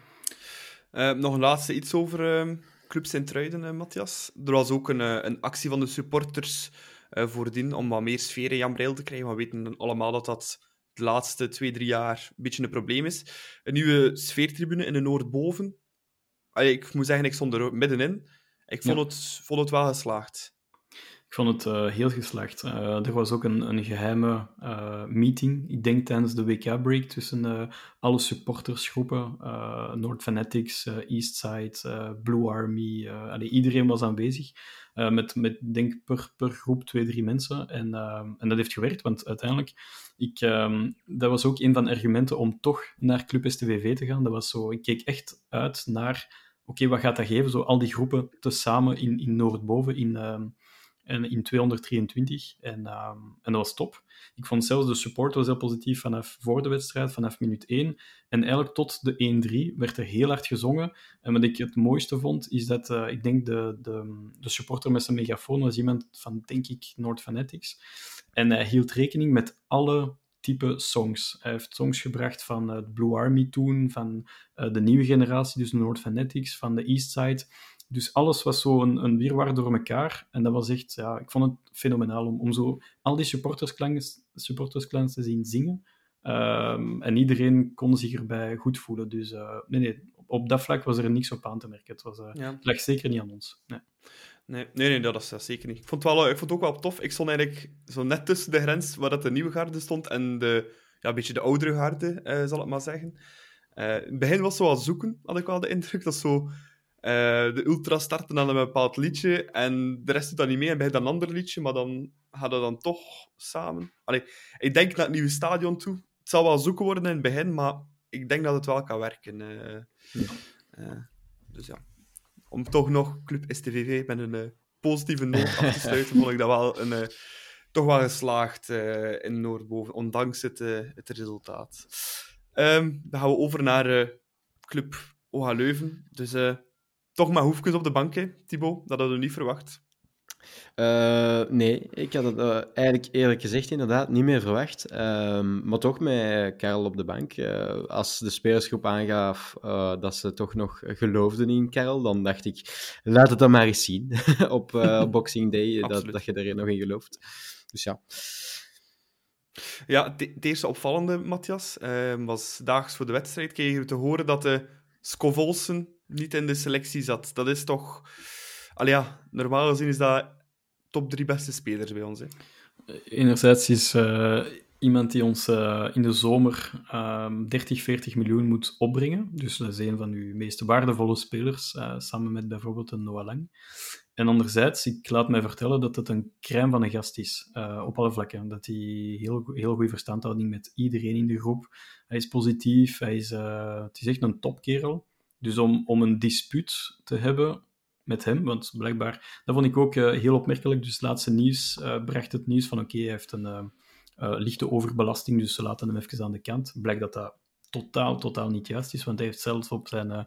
Uh, nog een laatste iets over... Uh Club Sint-Truiden, uh, Matthias. Er was ook een, uh, een actie van de supporters uh, voordien om wat meer sfeer in Jan Breil te krijgen. We weten allemaal dat dat de laatste twee, drie jaar een beetje een probleem is. Een nieuwe sfeertribune in de Noordboven. Allee, ik moet zeggen, ik stond er middenin. Ik vond, ja. het, vond het wel geslaagd. Ik vond het uh, heel geslaagd. Uh, er was ook een, een geheime uh, meeting, ik denk tijdens de WK-break, tussen alle supportersgroepen. North Fanatics, Eastside, Blue Army. Iedereen was aanwezig. met, met denk per, per groep twee, drie mensen. En, en dat heeft gewerkt, want uiteindelijk... Ik, um, dat was ook een van de argumenten om toch naar Club STVV te gaan. Dat was zo, ik keek echt uit naar oké, wat gaat dat geven? Zo al die groepen tezamen in, in Noordboven, in, ehm, en in 223. En, ehm, en dat was top. Ik vond zelfs de support was heel positief vanaf voor de wedstrijd, vanaf minuut 1. En eigenlijk tot de 1-3 werd er heel hard gezongen. En wat ik het mooiste vond, is dat uh, ik denk de, de, de supporter met zijn megafoon was iemand van, denk ik, Noord Fanatics. En hij hield rekening met alle type songs. Hij heeft songs gebracht van uh, Blue Army toen, van uh, de nieuwe generatie, dus Noord Fanatics, van de East Side. Dus alles was zo een, een wirwar door elkaar. En dat was echt, ja, ik vond het fenomenaal om, om zo al die supportersklans te zien zingen. Um, en iedereen kon zich erbij goed voelen. Dus uh, nee, nee, op, op, dat vlak was er niks op aan te merken. Het, was, uh, ja. het lag zeker niet aan ons. Nee. Nee, nee, nee dat is dat zeker niet. Ik vond, het wel, ik vond het ook wel tof. Ik stond eigenlijk zo net tussen de grens waar dat de nieuwe garde stond en de, ja, een beetje de oudere garde, uh, zal ik maar zeggen. In het begin was het zo zoeken, had ik wel de indruk. Dat zo de ultra starten aan een bepaald liedje en de rest doet dat niet mee en bij dan een ander liedje, maar dan gaan we dan toch samen. Allee, ik denk naar het nieuwe stadion toe. Het zal wel zoeken worden in het begin, maar ik denk dat het wel kan werken. Ja. uh, dus ja. Om toch nog Club STVV met een positieve noot af te sluiten, vond ik dat wel een, toch wel geslaagd in Noordboven, ondanks het, het resultaat. Um, dan gaan we over naar Club OH Leuven. Dus toch maar hoefjes op de bank, hè, Thibaut? Dat hadden we niet verwacht. Uh, nee, ik had het uh, eigenlijk eerlijk gezegd inderdaad niet meer verwacht. Uh, maar toch met Karel op de bank. Uh, als de spelersgroep aangaf dat ze toch nog geloofden in Karel, dan dacht ik, laat het dan maar eens zien op Boxing Day, dat, dat je er nog in gelooft. Dus ja. Ja, het eerste opvallende, Matthias, was daags voor de wedstrijd kregen we te horen dat de Scovolsen niet in de selectie zat. Dat is toch... Al ja, normaal gezien is dat top drie beste spelers bij ons. Hè. Enerzijds is uh, iemand die ons uh, in de zomer uh, 30, 40 miljoen moet opbrengen. Dus dat is een van uw meest waardevolle spelers, samen met bijvoorbeeld een Noah Lang. En anderzijds, ik laat mij vertellen dat het een crème van een gast is, op alle vlakken. Dat hij heel, heel goede verstandhouding met iedereen in de groep. Hij is positief, hij is, het is echt een topkerel. Dus om, om een dispuut te hebben met hem, want blijkbaar, dat vond ik ook uh, heel opmerkelijk. Dus het laatste nieuws uh, bracht het nieuws van oké, hij heeft een uh, lichte overbelasting, dus ze laten hem even aan de kant. Blijkt dat dat totaal, totaal niet juist is, want hij heeft zelfs op zijn,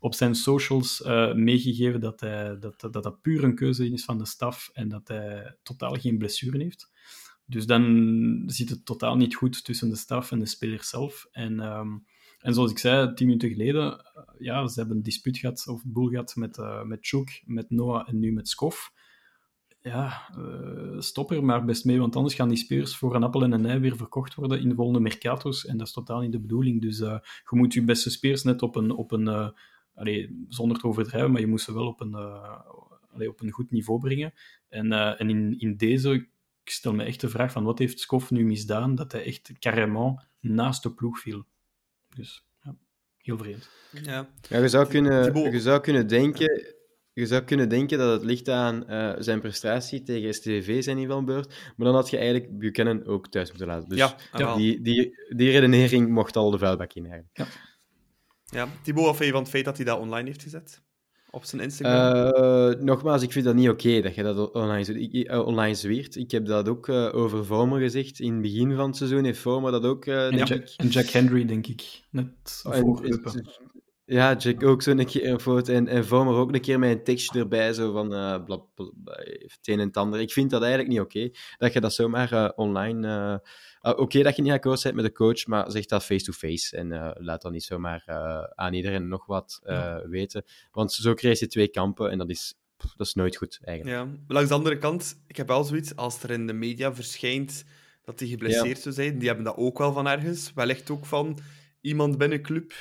op zijn socials meegegeven dat, hij, dat, dat dat puur een keuze is van de staf en dat hij totaal geen blessuren heeft. Dus dan zit het totaal niet goed tussen de staf en de speler zelf. En um, en zoals ik zei, tien minuten geleden, uh, ja, ze hebben een dispuut gehad, of boel gehad met, uh, met Chouk, met Noah en nu met Skof. Ja, uh, stop er maar best mee, want anders gaan die spelers voor een appel en een ei weer verkocht worden in de volgende mercato's. En dat is totaal niet de bedoeling. Dus je moet je beste spelers net op een, op een allee, zonder te overdrijven, maar je moet ze wel op een, allee, op een goed niveau brengen. En, en in, in deze, ik stel me echt de vraag van wat heeft Skof nu misdaan, dat hij echt carrément naast de ploeg viel. Dus ja, heel vreemd. Ja. ja je, zou kunnen, je zou kunnen denken... Je zou kunnen denken dat het ligt aan uh, zijn prestatie tegen STV zijn in beurt, maar dan had je eigenlijk Buchanan ook thuis moeten laten. Dus ja, die, die, die redenering mocht al de vuilbak in eigenlijk. Ja, ja. Thibaut, wat vind je van het feit dat hij dat online heeft gezet? Op zijn Instagram? Uh, nogmaals, ik vind dat niet oké okay, dat je dat online, uh, online zwiert. Ik heb dat ook uh, over Vormer gezegd. In het begin van het seizoen heeft Vormer dat ook. en, Jack, en Jack Henry, denk ik. Net en, ja, Jack ook zo een keer een foto. En, en Vormer ook een keer met een tekstje erbij, zo van uh, bla, bla, het een en het ander. Ik vind dat eigenlijk niet oké. Okay, dat je dat zomaar online uh, Oké okay, dat je niet akkoord bent met de coach, maar zeg dat face-to-face. en laat dan niet zomaar aan iedereen nog wat ja. weten. Want zo krijg je twee kampen en dat is, pff, dat is nooit goed, eigenlijk. Ja, langs de andere kant, ik heb wel zoiets, als er in de media verschijnt dat hij geblesseerd ja. zou zijn, die hebben dat ook wel van ergens. Wellicht ook van iemand binnen club.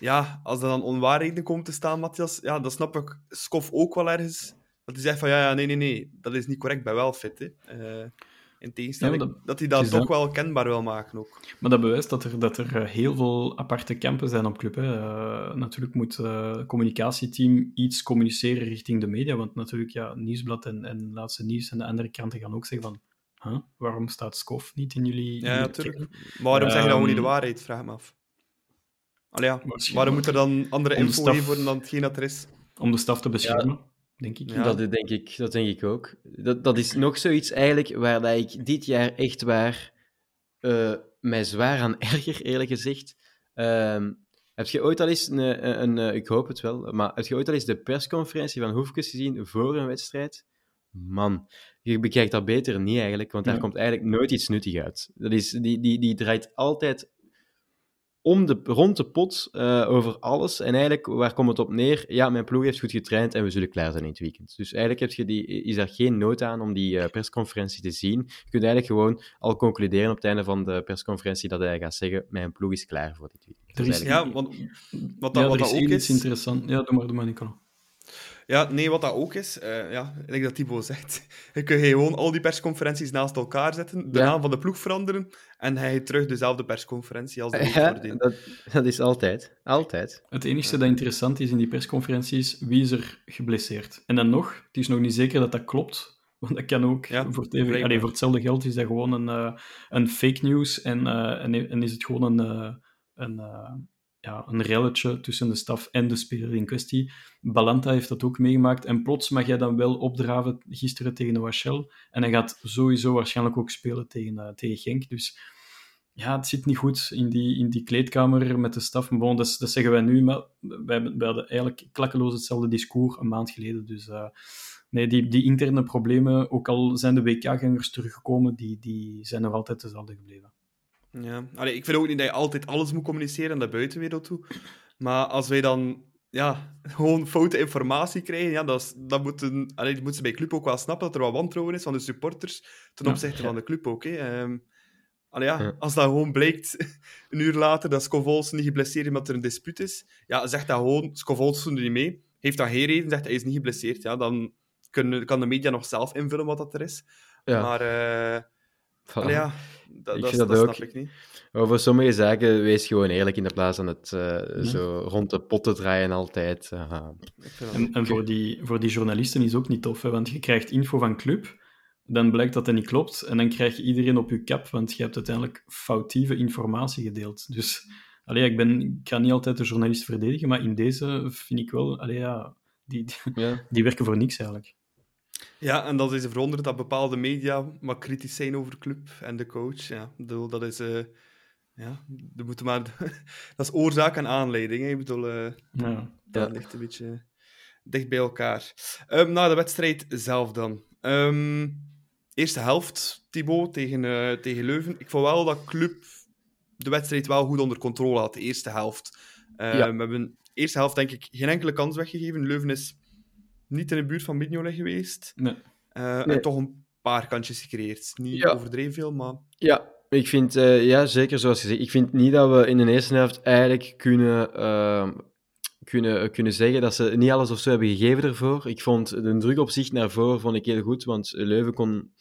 Ja, als er dan onwaarheden komt te staan, Matthias, ja, dan snap ik Skof ook wel ergens. Dat hij zegt van, ja, ja, nee, nee, nee, dat is niet correct, bij wel fit, hè. In tegenstelling, ja, dat, dat, hij dat toch dat... wel kenbaar wil maken ook. Maar dat bewijst dat er, dat er heel veel aparte kampen zijn op club. Hè. Uh, natuurlijk moet het uh, communicatieteam iets communiceren richting de media, want natuurlijk, ja, Nieuwsblad en, en Laatste Nieuws en de andere kranten gaan ook zeggen van huh? waarom staat Skof niet in jullie... Ja, natuurlijk. Maar waarom zeg je dan gewoon niet de waarheid, vraag me af. Allee, ja, waarom moet er dan andere info staf- worden dan hetgeen dat er is? Om de staf te beschermen, denk ik. Ja. Dat, denk ik, dat denk ik ook. Dat, dat is nog zoiets eigenlijk waar dat ik dit jaar echt waar eh, mij zwaar aan erger, eerlijk gezegd. Ehm, heb je ooit al eens, een, een, een, eh, ik hoop het wel, maar heb je ooit al eens de persconferentie van Hoefkes gezien voor een wedstrijd? Man, je bekijkt dat beter niet eigenlijk, want daar Ja. komt eigenlijk nooit iets nuttig uit. Dat is, die, die, die draait altijd om de, rond de pot eh, over alles. En eigenlijk, waar komt het op neer? Ja, mijn ploeg heeft goed getraind en we zullen klaar zijn in het weekend. Dus eigenlijk heb je die, is daar geen nood aan om die eh, persconferentie te zien. Je kunt eigenlijk gewoon al concluderen op het einde van de persconferentie dat hij gaat zeggen, mijn ploeg is klaar voor dit weekend. Er is Ja, want wat dat, ja, wat er dat is ook iets is... interessant. Ja, doe maar, doe maar, Nicola. Ja, nee, wat dat ook is, eh ja, like dat Thibaut zegt, je kunt gewoon al die persconferenties naast elkaar zetten, de Ja. naam van de ploeg veranderen, en hij heeft terug dezelfde persconferentie als de Ja, voordien. dat, dat is altijd. Altijd. Het enige dat interessant is in die persconferentie is wie is er geblesseerd. En dan nog, het is nog niet zeker dat dat klopt. Want dat kan ook, Ja, voor, het even, blijkbaar. allee, voor hetzelfde geld is dat gewoon een, eh, een fake news en, eh, en, en is het gewoon een, eh, een, eh, ja, een relletje tussen de staf en de speler in kwestie. Balanta heeft dat ook meegemaakt en plots mag jij dan wel opdraven gisteren tegen Wachel en hij gaat sowieso waarschijnlijk ook spelen tegen, eh, tegen Genk. Dus ja, het zit niet goed in die, in die kleedkamer met de staf. Maar bon, dat, dat zeggen wij nu, maar wij, wij hadden eigenlijk klakkeloos hetzelfde discours een maand geleden. Dus eh, nee, die, die interne problemen, ook al zijn de WK-gangers teruggekomen, die, die zijn nog altijd dezelfde gebleven. Ja, Allee, ik vind ook niet dat je altijd alles moet communiceren naar de buitenwereld toe. Maar als wij dan ja, gewoon foute informatie krijgen, ja, dat, is, dat moeten, allee, moeten ze bij club ook wel snappen dat er wat wantrouwen is van de supporters ten Ja. opzichte van de club ook. Hè. Ehm, allee, ja, Ja. Als dat gewoon blijkt, een uur later, dat Scovolsen niet geblesseerd is omdat er een dispuut is, ja, zegt dat gewoon, Scovolsen doet niet mee. Heeft dat geen reden, zegt hij is niet geblesseerd. Ja, dan kunnen, kan de media nog zelf invullen wat dat er is. Maar eh, ja, dat, Ik dat, dat dat ook. snap ik niet. Over sommige zaken, wees gewoon eerlijk in de plaats van het eh, zo rond de pot te draaien altijd. Ik vind dat En, en voor, die, voor die journalisten is ook niet tof, hè, want je krijgt info van club, dan blijkt dat dat niet klopt, en dan krijg je iedereen op je kap, want je hebt uiteindelijk foutieve informatie gedeeld. Dus allee, ik, ben, ik ga niet altijd de journalist verdedigen, maar in deze vind ik wel, allee, ja, die, die, Ja. die werken voor niks eigenlijk. Ja, en dat is verwonderd dat bepaalde media maar kritisch zijn over de club en de coach. Ja, ik bedoel, dat is... eh, ja, dat, moeten maar, dat is oorzaak en aanleiding. Hè. Ik bedoel, eh, Ja. dat Ja. ligt een beetje dicht bij elkaar. Ehm na de wedstrijd zelf dan. Ehm, eerste helft, Thibaut, tegen, eh, tegen Leuven. Ik vond wel dat club de wedstrijd wel goed onder controle had, de eerste helft. Ehm, Ja. We hebben de eerste helft, denk ik, geen enkele kans weggegeven. Leuven is niet in de buurt van Mignolet geweest. Nee. Eh, Nee. En toch een paar kantjes gecreëerd. Niet Ja. overdreven veel, maar... Ja, ik vind, eh, ja, zeker zoals gezegd. Ik vind niet dat we in de eerste helft eigenlijk kunnen, ehm, kunnen, kunnen zeggen dat ze niet alles of zo hebben gegeven ervoor. Ik vond de druk op zich naar voren vond ik heel goed, want Leuven kon...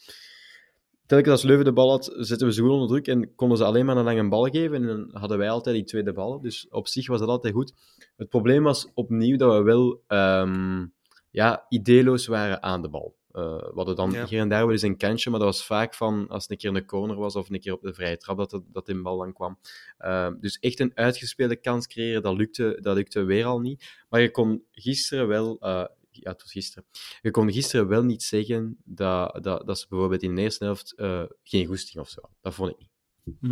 Telkens als Leuven de bal had, zetten we ze goed onder druk en konden ze alleen maar een lange bal geven. En dan hadden wij altijd die tweede ballen. Dus op zich was dat altijd goed. Het probleem was opnieuw dat we wel ehm, ja, ideeloos waren aan de bal. Eh, we hadden dan Ja. hier en daar wel eens een kantje, maar dat was vaak van als het een keer een corner was of een keer op de vrije trap dat, het- dat in bal dan kwam. Ehm, dus echt een uitgespeelde kans creëren, dat lukte, dat lukte weer al niet. Maar je kon gisteren wel, eh, ja, het was gisteren, je kon gisteren wel niet zeggen dat, dat, dat ze bijvoorbeeld in de eerste helft eh, geen goesting of zo. hadden. Dat vond ik niet.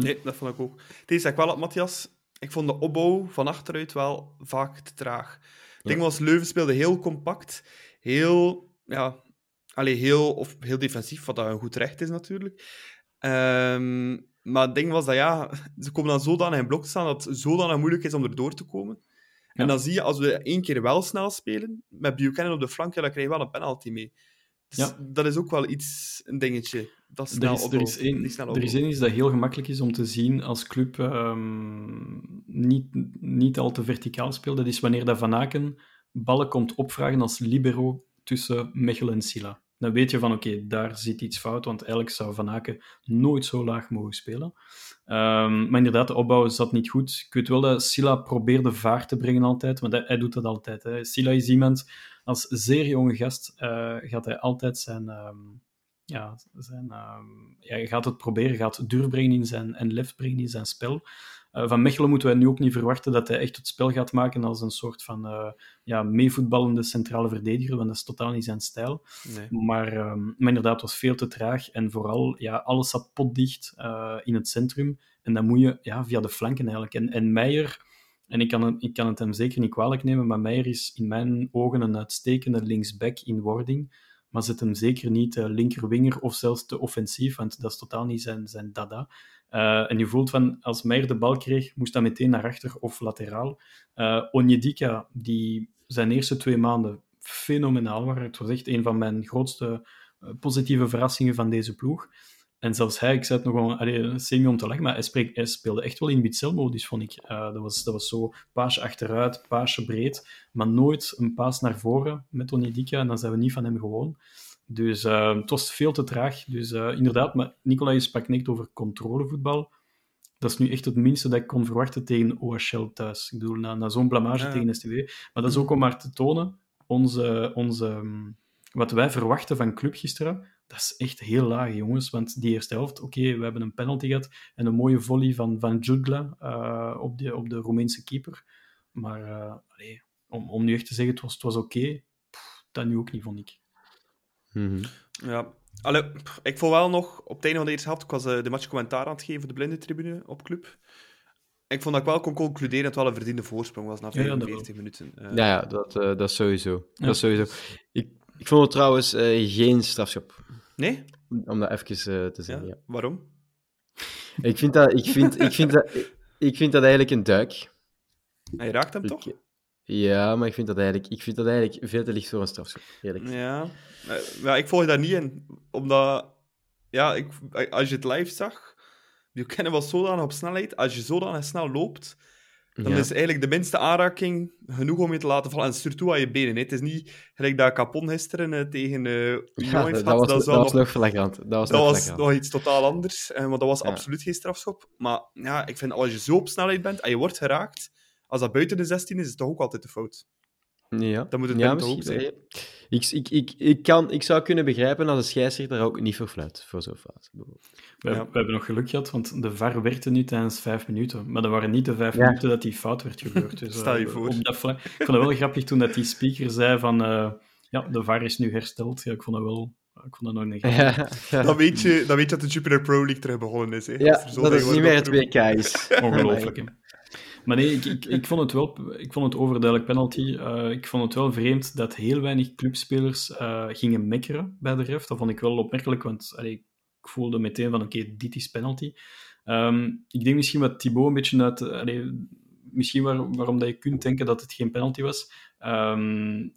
Nee, dat vond ik ook. Het is dat ik wel had, Matthias. Ik vond de opbouw van achteruit wel vaak te traag. Het ding was, Leuven speelde heel compact. Heel, ja... Allee, heel, of heel defensief, wat dat een goed recht is natuurlijk. Ehm, maar het ding was dat, ja... Ze komen dan zodanig in blok te staan dat het zodanig moeilijk is om erdoor te komen. En dan zie je, als we één keer wel snel spelen, met Buchanan op de flank, ja, dan krijg je wel een penalty mee. Dus Ja. dat is ook wel iets, een dingetje. Dat Er snel is, er, is één, er is één dat heel gemakkelijk is om te zien als club ehm, niet, niet al te verticaal speelt. Dat is wanneer dat Van Aken ballen komt opvragen als libero tussen Mechelen en Silla. Dan weet je van, oké, daar zit iets fout, want eigenlijk zou Van Aken nooit zo laag mogen spelen. Ehm, maar inderdaad, de opbouw zat niet goed. Ik weet wel dat Silla probeerde vaart te brengen altijd, want hij, hij doet dat altijd. Hè. Silla is iemand, als zeer jonge gast, eh, gaat hij altijd zijn... ehm, ja, zijn, ehm, ja, hij gaat het proberen, gaat durf brengen in zijn, en lef brengen in zijn spel. Uh, van Mechelen moeten wij nu ook niet verwachten dat hij echt het spel gaat maken als een soort van uh, ja, meevoetballende centrale verdediger, want dat is totaal niet zijn stijl. Nee. Maar, um, maar inderdaad, het was veel te traag en vooral ja, alles zat potdicht uh, in het centrum. En dan moet je ja, via de flanken eigenlijk. En, en Meijer, en ik kan, het, ik kan het hem zeker niet kwalijk nemen, maar Meijer is in mijn ogen een uitstekende linksback in wording maar zet hem zeker niet uh, linkerwinger of zelfs te offensief, want dat is totaal niet zijn, zijn dada. Uh, en je voelt van, als Meijer de bal kreeg, moest dat meteen naar achter of lateraal. Uh, Onyedika, die zijn eerste twee maanden fenomenaal waren. Het was echt een van mijn grootste positieve verrassingen van deze ploeg. En zelfs hij, ik zei het nog wel allee, semi om te lachen, maar hij, spreek, hij speelde echt wel in Bitzel-modus, vond ik. Uh, dat, was, dat was zo paasje achteruit, paasje breed, maar nooit een paas naar voren met Onyedika, en dan zijn we niet van hem gewoon. Dus uh, het was veel te traag. Dus uh, inderdaad, maar Nicolai sprak net over controlevoetbal. Dat is nu echt het minste dat ik kon verwachten tegen OHL thuis. Ik bedoel, na, na zo'n blamage ja. tegen STW. Maar dat is ook om maar te tonen, onze, onze, wat wij verwachten van club gisteren, dat is echt heel laag, jongens. Want die eerste helft, oké, okay, we hebben een penalty gehad en een mooie volley van, van Jugla uh, op, de, op de Roemeense keeper. Maar uh, allee, om, om nu echt te zeggen, het was, het was oké, okay, dat nu ook niet, vond ik. Mm -hmm. Ja, Allee, ik voel wel nog, op het einde van de eerste helft, ik was uh, de match commentaar aan het geven voor de blinde tribune op club. Ik vond dat ik wel kon concluderen dat het wel een verdiende voorsprong was na 45 ja, minuten. Uh, ja, ja, dat, dat sowieso. Ja. Dat sowieso. Ik, ik vond het trouwens uh, geen strafschop. Nee? Om dat even uh, te zeggen, ja. ja. Waarom? Ik vind dat, ik vind, ik vind dat, ik vind dat eigenlijk een duik. Hij raakt hem ik, toch? Ja, maar ik vind dat eigenlijk, ik vind dat eigenlijk veel te licht voor een strafschop. Eerlijk. Ja. ja, ik volg daar niet in. Omdat, ja, ik, als je het live zag, je kennen wel zodanig op snelheid. Als je zodanig snel loopt, dan ja. is eigenlijk de minste aanraking genoeg om je te laten vallen. En stuurt toe aan je benen. Hè. Het is niet gelijk dat Capon gisteren uh, tegen uh, ja, dat, dat, was, dat, was nog flagrant. Dat was, dat was nog iets totaal anders. Uh, maar dat was ja. absoluut geen strafschop. Maar ja, ik vind als je zo op snelheid bent en je wordt geraakt, als dat buiten de 16 is, is het toch ook altijd de fout. Ja, dan moet het ja, toch ook zijn. Ik, ik, ik, ik, kan, ik zou kunnen begrijpen als de scheidsrechter ook niet voor fluit, voor zo'n fout. We, ja. we, hebben nog geluk gehad, want de VAR werkte nu tijdens vijf minuten. Maar dat waren niet de vijf ja. minuten dat die fout werd gebeurd. Dus, Stel je uh, voor. Op dat vlak, ik vond het wel grappig toen dat die speaker zei van... Uh, ja, de VAR is nu hersteld. Ja, ik vond dat wel... Ik vond dat nog niet ja, ja. Dan, weet je, dan weet je dat de Jupiter Pro League terug begonnen is. Hè. Ja, dat is niet meer het WK is. Ongelooflijk. Maar nee, ik, ik, ik, vond het wel ik vond het overduidelijk penalty. Uh, ik vond het wel vreemd dat heel weinig clubspelers uh, gingen mekkeren bij de ref. Dat vond ik wel opmerkelijk, want allee, ik voelde meteen van oké, okay, dit is penalty. Um, ik denk misschien wat Thibaut een beetje uit... Allee, misschien waar, waarom dat je kunt denken dat het geen penalty was. Um,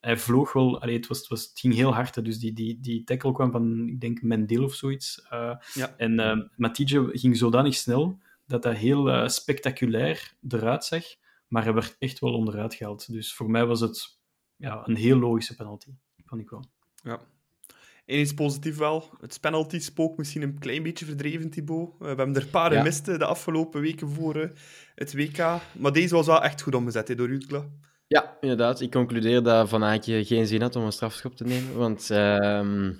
hij vloog wel, allee, het, was, het, was, het ging heel hard. Dus die, die, die tackle kwam van, ik denk, Mendil of zoiets. Uh, ja. En uh, Matije ging zodanig snel dat dat heel uh, spectaculair eruit zag, maar hij werd echt wel onderuit gehaald. Dus voor mij was het ja, een heel logische penalty, vond ik wel. Ja. En iets positief wel. Het penalty-spook misschien een klein beetje verdreven, Thibaut. we hebben er een paar ja. gemist de afgelopen weken voor het WK. Maar deze was wel echt goed omgezet he, door Jutgla. Ja, inderdaad. Ik concludeer dat Van Aken geen zin had om een strafschop te nemen. Want uh,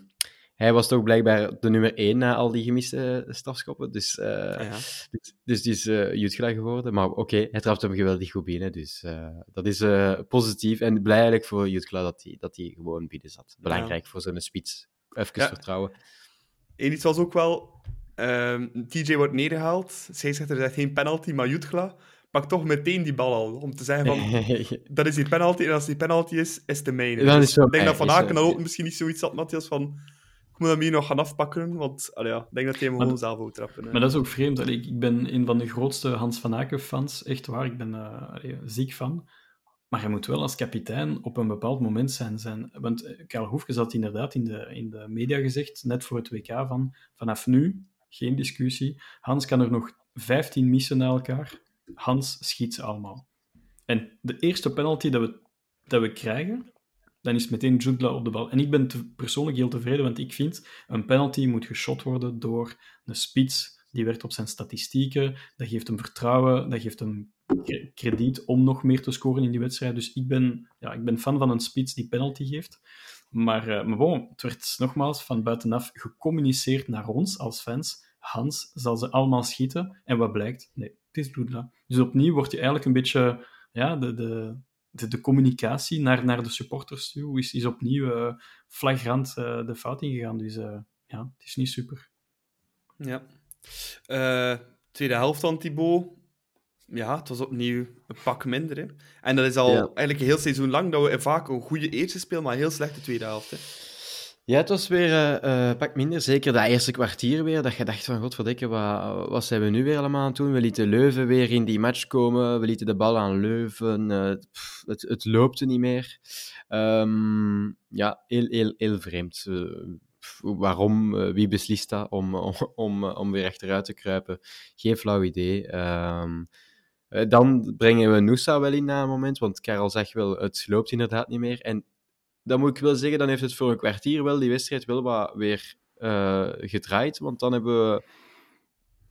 hij was toch blijkbaar de nummer één na al die gemiste strafschoppen. Dus, uh, ja. dus, dus die is uh, Jutgla geworden. Maar oké, okay, hij trapt hem geweldig goed binnen. Dus uh, dat is positief. En blij eigenlijk voor Jutgla dat hij dat gewoon binnen zat. Belangrijk ja. voor zijn spits. Even ja. vertrouwen. En iets was ook wel... Um, TJ wordt neergehaald. Zij zegt er zegt geen penalty, maar Jutgla pak toch meteen die bal al. Om te zeggen van, dat is die penalty. En als die penalty is, is het de mijne. Dus is ik denk dat Van Aken dan ook misschien niet zoiets had, Matthias, van... Moet hem hier nog gaan afpakken, want allee, ja, ik denk dat hij hem gewoon zelf ook trappen. Maar dat is ook vreemd. Allee, ik ben een van de grootste Hans van Aken-fans. Echt waar, ik ben uh, allee, ziek van. Maar hij moet wel als kapitein op een bepaald moment zijn. zijn want Karel Hoefkes had inderdaad in de, in de media gezegd, net voor het WK, van vanaf nu, geen discussie, Hans kan er nog 15 missen na elkaar. Hans schiet ze allemaal. En de eerste penalty dat we, dat we krijgen, dan is meteen Jugla op de bal. En ik ben persoonlijk heel tevreden, want ik vind een penalty moet geschot worden door een spits. Die werkt op zijn statistieken, dat geeft hem vertrouwen, dat geeft hem krediet om nog meer te scoren in die wedstrijd. Dus ik ben, ja, ik ben fan van een spits die penalty geeft. Maar, uh, het werd nogmaals van buitenaf gecommuniceerd naar ons als fans Hans zal ze allemaal schieten. En wat blijkt? Nee, het is Doedla. Dus opnieuw wordt je eigenlijk een beetje ja, de, de, de, de communicatie naar, naar de supporters toe is, is opnieuw uh, flagrant uh, de fout ingegaan. Dus uh, ja, het is niet super. Ja. tweede helft dan, Thibaut. Ja, het was opnieuw een pak minder. Hè. En dat is al ja. eigenlijk een heel seizoen lang dat we vaak een goede eerste spelen, maar een heel slechte tweede helft. Hè. Ja, het was weer uh, uh, pak minder. Zeker dat eerste kwartier weer. Dat je dacht van, godverdikke, wat, wat zijn we nu weer allemaal aan het doen? We lieten Leuven weer in die match komen. We lieten de bal aan Leuven. Pff, het, het loopte niet meer. Um, ja, heel, heel, heel vreemd. Waarom? wie beslist dat om, om, om, weer achteruit te kruipen? Geen flauw idee. Um, dan brengen we Noosa wel in na een moment, want Karel zegt wel, het loopt inderdaad niet meer. En dan moet ik wel zeggen, dan heeft het voor een kwartier wel die wedstrijd wel wat weer uh, gedraaid. Want dan hebben we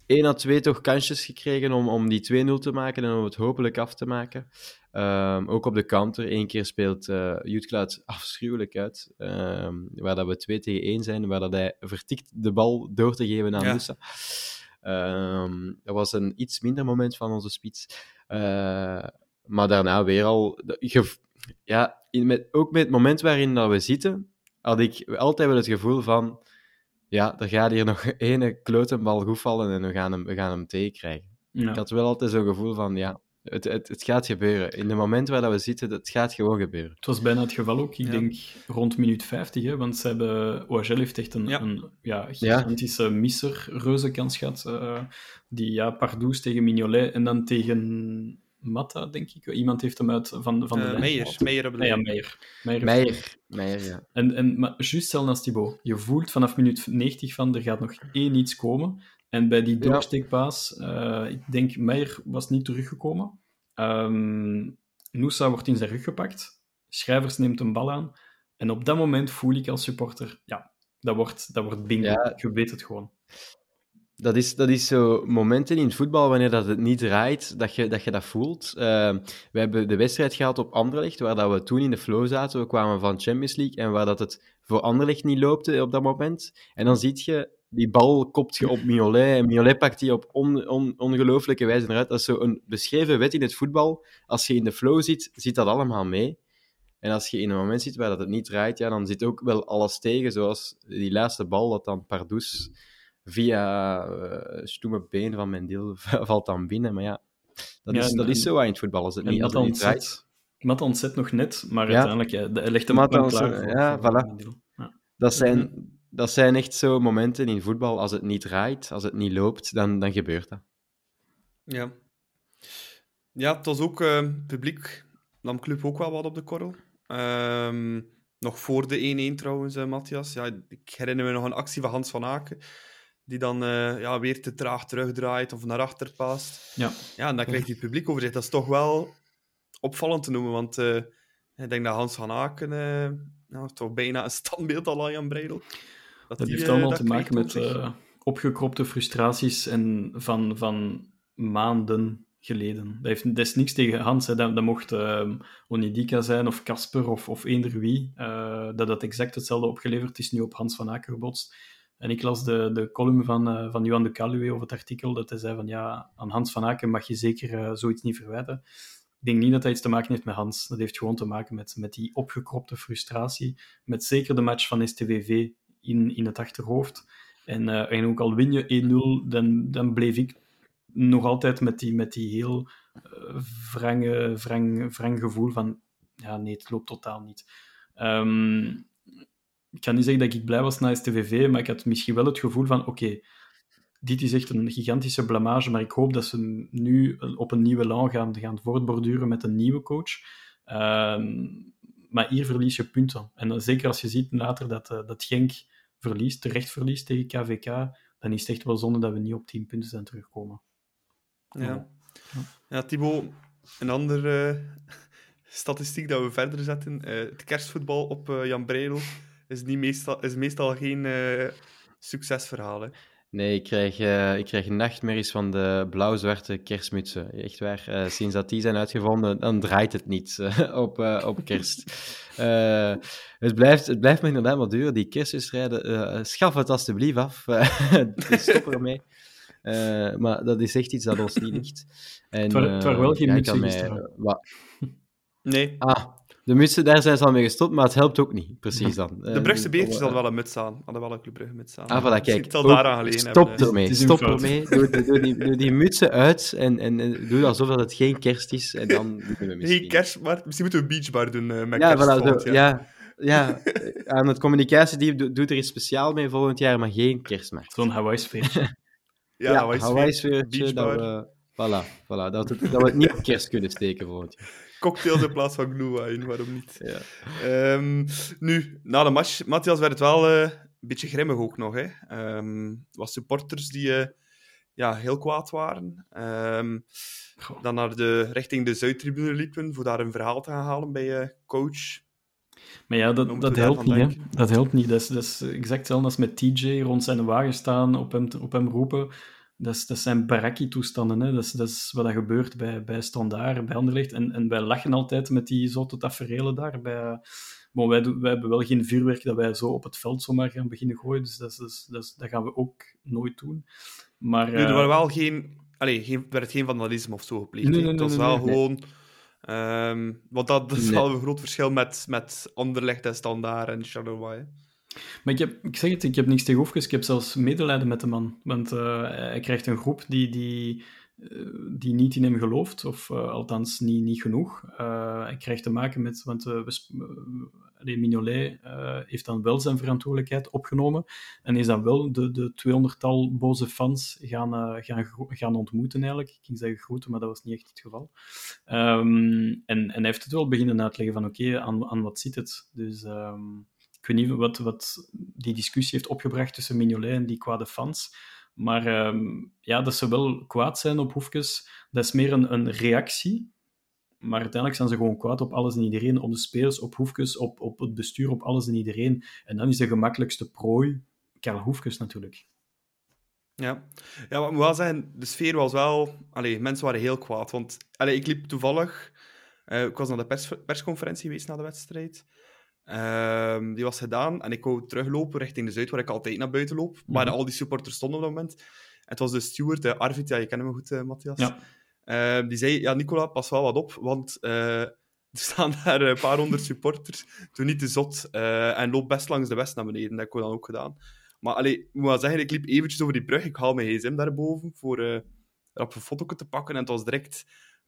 1 à 2 toch kansjes gekregen om, om die 2-0 te maken en om het hopelijk af te maken. Um, ook op de counter. Eén keer speelt uh, Jutklaat afschuwelijk uit. Um, waar dat we 2 tegen 1 zijn, waar dat hij vertikt de bal door te geven aan ja. Um, dat was een iets minder moment van onze spits. Uh, maar daarna weer al... Je, ja, in met, ook met het moment waarin dat we zitten, had ik altijd wel het gevoel van, ja, er gaat hier nog ene klotenbal goed vallen en we gaan hem, we gaan hem tegenkrijgen. Ja. Ik had wel altijd zo'n gevoel van, ja, het, het, het gaat gebeuren. In het moment waar dat we zitten, het gaat gewoon gebeuren. Het was bijna het geval ook, ik ja. denk rond minuut 50, hè, want ze hebben, OHL heeft echt een ja. een ja, gigantische ja. misser, reuze kans gehad. Uh, die ja, Pardoes tegen Mignolet en dan tegen Matta, denk ik. Iemand heeft hem uit van, van de uh, Meijer. Meijer, ah, ja, Meijer. Meijer, Meijer, Meijer ja. En, en, maar juist hetzelfde als Thibaut. Je voelt vanaf minuut 90 van, er gaat nog één iets komen. En bij die doorsteekpaas, ja. uh, ik denk, Meijer was niet teruggekomen. Um, Noosa wordt in zijn rug gepakt. Schrijvers neemt een bal aan. En op dat moment voel ik als supporter, ja, dat wordt, dat wordt bingo. Ja. Je weet het gewoon. Dat is, dat is zo momenten in het voetbal, wanneer dat het niet draait, dat je dat, je dat voelt. Uh, we hebben de wedstrijd gehad op Anderlecht, waar dat we toen in de flow zaten. We kwamen van Champions League en waar dat het voor Anderlecht niet loopte op dat moment. En dan zie je, die bal kopt je op Mignolet en Mignolet pakt die op on, on, ongelooflijke wijze eruit. Dat is zo een beschreven wet in het voetbal. Als je in de flow zit, zit dat allemaal mee. En als je in een moment zit waar dat het niet draait, ja, dan zit ook wel alles tegen, zoals die laatste bal dat dan Pardoes via uh, stoeme been van Mendil valt dan binnen. Maar ja, dat, ja, is, dat is zo in het voetbal. Als het niet, als het niet draait. Ontzet nog net, maar ja. uiteindelijk ja, legt hem Matt klaar. Voor, ja, voor voilà. Ja. Dat, zijn, dat zijn echt zo momenten in voetbal. Als het niet draait, als het niet loopt, dan, dan gebeurt dat. Ja. Ja, het was ook uh, publiek. nam Club ook wel wat op de korrel. Um, nog voor de 1-1 trouwens, uh, Matthias. Ja, ik herinner me nog een actie van Hans van Aken die dan uh, ja, weer te traag terugdraait of naar achter paast. Ja. ja, en dan krijgt hij het publiek over zich. Dat is toch wel opvallend te noemen, want uh, ik denk dat Hans van Aken uh, ja, toch bijna een standbeeld al aan Jan Breidel. Dat, dat die, heeft allemaal te maken met opgekropte frustraties en van, van maanden geleden. Dat, heeft, dat is niks tegen Hans. Hè. Dat, dat mocht uh, Onidika zijn of Casper of, of eender wie. Uh, dat dat exact hetzelfde opgeleverd is nu op Hans van Aken gebotst. En ik las de, de column van, uh, van Johan de Caluwe over het artikel, dat hij zei van ja, aan Hans van Aken mag je zeker uh, zoiets niet verwijten. Ik denk niet dat dat iets te maken heeft met Hans. Dat heeft gewoon te maken met, met die opgekropte frustratie, met zeker de match van STVV in, in het achterhoofd. En, uh, en ook al win je 1-0, dan, dan bleef ik nog altijd met die, met die heel wrang, wrang gevoel van ja, nee, het loopt totaal niet. Um, ik kan niet zeggen dat ik blij was na STVV, maar ik had misschien wel het gevoel van, oké, okay, dit is echt een gigantische blamage, maar ik hoop dat ze nu op een nieuwe lijn gaan, gaan voortborduren met een nieuwe coach. Uh, maar hier verlies je punten. En zeker als je ziet later dat, uh, dat Genk verliest, terecht verliest tegen KVK, dan is het echt wel zonde dat we niet op 10 punten zijn terugkomen. Ja, ja. ja Thibaut, een andere uh, statistiek dat we verder zetten. Uh, het kerstvoetbal op Jan Breidel is, niet meestal, is meestal geen uh, succesverhaal. Hè? Nee, ik krijg, uh, ik krijg nachtmerries van de blauw-zwarte kerstmutsen. Echt waar. Uh, sinds dat die zijn uitgevonden, dan draait het niet uh, op, op kerst. het, blijft, het blijft me inderdaad wel duren, die kerstwedstrijden. schaf het alstublieft af. Stop ermee. maar dat is echt iets dat ons niet ligt. En, het, waren, het waren wel geen mutsen mij, Nee. Ah, de mutsen, daar zijn ze al mee gestopt, maar het helpt ook niet, precies dan. De Brugse beertjes hadden wel een muts aan. Hadden wel een Club Brugge muts aan. Ah, voilà, kijk. Het daaraan stop ermee, stop ermee. Doe, doe, die, doe die mutsen uit en, en, en doe alsof dat het geen kerst is en dan doen we misschien. Geen kerst, maar misschien moeten we een beachbar doen uh, met ja, kerst voilà, zo, ja. ja. aan het communicatiediep doet er iets speciaal mee volgend jaar, maar geen kerstmarkt. Zo'n Hawaii-sfeertje. ja, ja Hawaii-sfeertje. Dat we, voilà, voilà, dat, we, dat we het niet op kerst kunnen steken volgend jaar cocktails in plaats van glühwein, waarom niet? Ja. Um, nu, na de match, Matthias werd het wel uh, een beetje grimmig ook nog. Hè. Um, was supporters die uh, ja, heel kwaad waren. Um, dan naar de, richting de Zuidtribune liepen voor daar een verhaal te gaan halen bij uh, coach. Maar ja, dat, dat helpt niet. Hè? Dat helpt niet. Dat is, dat is exact hetzelfde als met TJ rond zijn wagen staan, op hem, op hem roepen dat, is, dat zijn barakkie-toestanden. Hè. Dat, is, dat is wat er gebeurt bij, bij Standaard, bij Anderlecht. En, en wij lachen altijd met die zotte tafereelen daar. Bij, maar wij, doen, wij hebben wel geen vuurwerk dat wij zo op het veld zomaar gaan beginnen gooien. Dus dat, is, dat, is, dat gaan we ook nooit doen. Maar, er waren wel geen, allez, geen, werd geen vandalisme of zo gepleegd. Nee, nee, het was wel gewoon... Um, want dat, is wel een groot verschil met, met Anderlecht en Standaard en Charleroi. Maar ik, ik zeg het, ik heb niks tegen. Ik heb zelfs medelijden met de man. Want uh, hij krijgt een groep die, die, uh, die niet in hem gelooft. Of uh, althans niet, niet genoeg. hij krijgt te maken met... Want uh, Mignolet heeft dan wel zijn verantwoordelijkheid opgenomen. En is dan wel de, de 200-tal boze fans gaan, gaan, gaan ontmoeten eigenlijk. Ik ging zeggen groeten, maar dat was niet echt het geval. Um, en, en hij heeft het wel beginnen uitleggen van oké, aan, aan wat zit het? Dus... Um, ik weet niet wat, wat die discussie heeft opgebracht tussen Mignolet en die kwade fans. Maar um, ja, dat ze wel kwaad zijn op Hoefkes, dat is meer een, een reactie. Maar uiteindelijk zijn ze gewoon kwaad op alles en iedereen, op de spelers, op Hoefkes, op, op het bestuur, op alles en iedereen. En dan is de gemakkelijkste prooi Karl Hoefkes natuurlijk. Ja, ja maar ik moet wel zeggen, de sfeer was wel... Allee, mensen waren heel kwaad. Want allee, ik liep toevallig... Uh, ik was naar de pers persconferentie geweest na de wedstrijd. Um, die was gedaan en ik wou teruglopen richting de Zuid, waar ik altijd naar buiten loop. Waar mm -hmm. al die supporters stonden op dat moment. En het was de steward, uh, Arvid, ja, je kent hem goed, uh, Matthias. Ja. Uh, die zei, ja, Nicola, pas wel wat op, want eh, er staan daar een paar honderd supporters. Doe niet te zot en loop best langs de west naar beneden. Dat heb ik dan ook gedaan. Maar allee, ik moet wel zeggen, ik liep eventjes over die brug. Ik haal mijn gsm daarboven voor een foto te pakken. En het was direct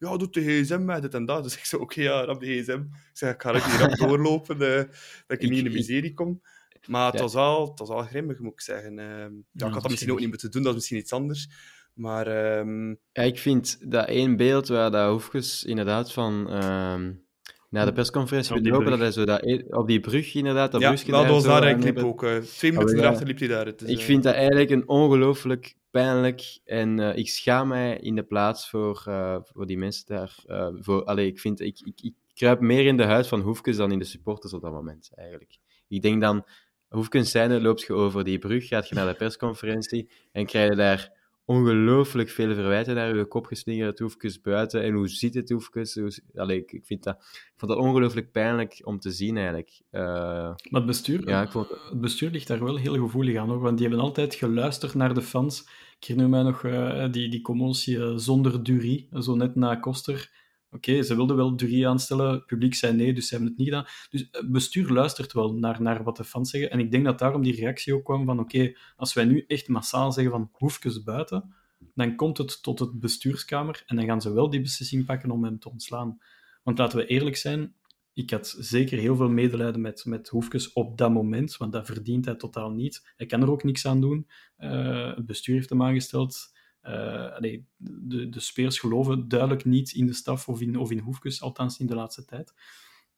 ja, doet de gsm met dit en dat. Dus ik zei, oké, okay, ja, rap de gsm. Ik zeg, ik ga hier rap doorlopen, uh, dat ik, niet in de miserie kom. Maar het, ja. was wel, het was wel grimmig, moet ik zeggen. Uh, ja, ja, ik had dat misschien ook niet moeten doen, dat is misschien iets anders. Maar... Um... Ja, ik vind dat één beeld waar dat Hoefkes inderdaad van... Um, na de persconferentie op lopen, dat hij zo dat, op die brug inderdaad, dat ja, dat was daar een clip ook. Uh, twee minuten oh, erachter liep hij daar. Dus, ik vind dat eigenlijk een ongelooflijk pijnlijk. En uh, ik schaam mij in de plaats voor, uh, voor die mensen daar. Uh, voor, allee, ik, vind, ik, ik, ik kruip meer in de huid van Hoefkes dan in de supporters op dat moment, eigenlijk. Ik denk dan, Hoefkes zijnde loopt je over die brug, gaat je naar de persconferentie en krijg je daar ongelooflijk veel verwijten naar je kop geslingerd, Hoefkes buiten. En hoe ziet het Hoefkes? Hoe, allee, ik, ik, vind dat, ik vond dat ongelooflijk pijnlijk om te zien, eigenlijk. Uh, maar het bestuur, ja, ik vond... het bestuur ligt daar wel heel gevoelig aan, hoor, want die hebben altijd geluisterd naar de fans. Ik herinner mij nog uh, die, die commotie uh, zonder Durie, zo net na Koster. Oké, ze wilden wel Durie aanstellen, het publiek zei nee, dus ze hebben het niet gedaan. Dus het bestuur luistert wel naar, naar wat de fans zeggen. En ik denk dat daarom die reactie ook kwam van oké, als wij nu echt massaal zeggen van hoefkes buiten, dan komt het tot het bestuurskamer en dan gaan ze wel die beslissing pakken om hem te ontslaan. Want laten we eerlijk zijn, ik had zeker heel veel medelijden met, met Hoefkes op dat moment, want dat verdient hij totaal niet. Hij kan er ook niks aan doen. Uh, het bestuur heeft hem aangesteld. Allee, de, de speers geloven duidelijk niet in de staf of in, of in Hoefkes, althans in de laatste tijd.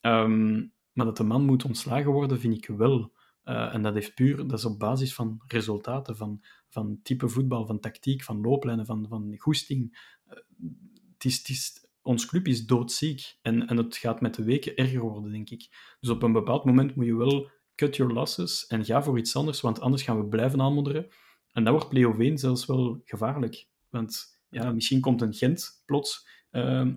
Um, maar dat de man moet ontslagen worden, vind ik wel. Uh, en dat, heeft puur, dat is op basis van resultaten, van, van type voetbal, van tactiek, van looplijnen, van, van goesting. Is, ons club is doodziek en, en het gaat met de weken erger worden, denk ik. Dus op een bepaald moment moet je wel cut your losses en ga voor iets anders, want anders gaan we blijven aanmodderen. En dat wordt play-off 1 zelfs wel gevaarlijk. Want ja, misschien komt een Gent plots ehm,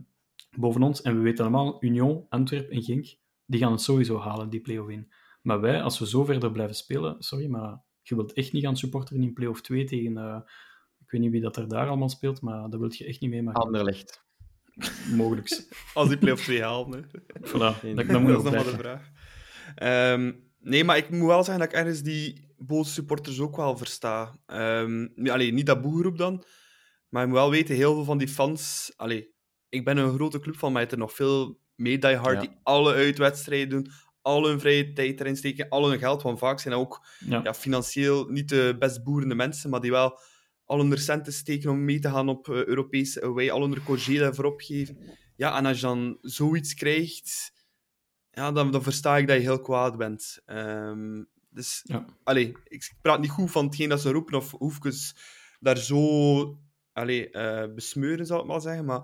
boven ons. En we weten allemaal, Union, Antwerpen en Genk, die gaan het sowieso halen, die play-off 1. Maar wij, als we zo verder blijven spelen, sorry, maar je wilt echt niet gaan supporteren in play-off 2 tegen... eh, ik weet niet wie dat er daar allemaal speelt, maar dat wil je echt niet meemaken. Anderlecht. Mogelijk. Als die play-off 2 halen. hè. Voilà, dat, Dat dat dat moet is nog maar de vraag. Ehm, nee, maar ik moet wel zeggen dat ik ergens die boze supporters ook wel versta. Ehm ja, allee, niet dat boegeroep dan, maar je moet wel weten, heel veel van die fans... Allee, ik ben een grote club van, hebt er nog veel mee die hard Ja. die alle uitwedstrijden doen, al hun vrije tijd erin steken, al hun geld, want vaak zijn dat ook Ja. ja, financieel niet de best boerende mensen, maar die wel al hun centen steken om mee te gaan op eh, Europese away, al hun congé daarvoor opgeven. Ja, en als je dan zoiets krijgt, ja, dan, dan versta ik dat je heel kwaad bent. Ehm, dus, Ja. allee, ik praat niet goed van hetgeen dat ze roepen, of hoefkes daar zo allee, eh, besmeuren, zou ik maar zeggen, maar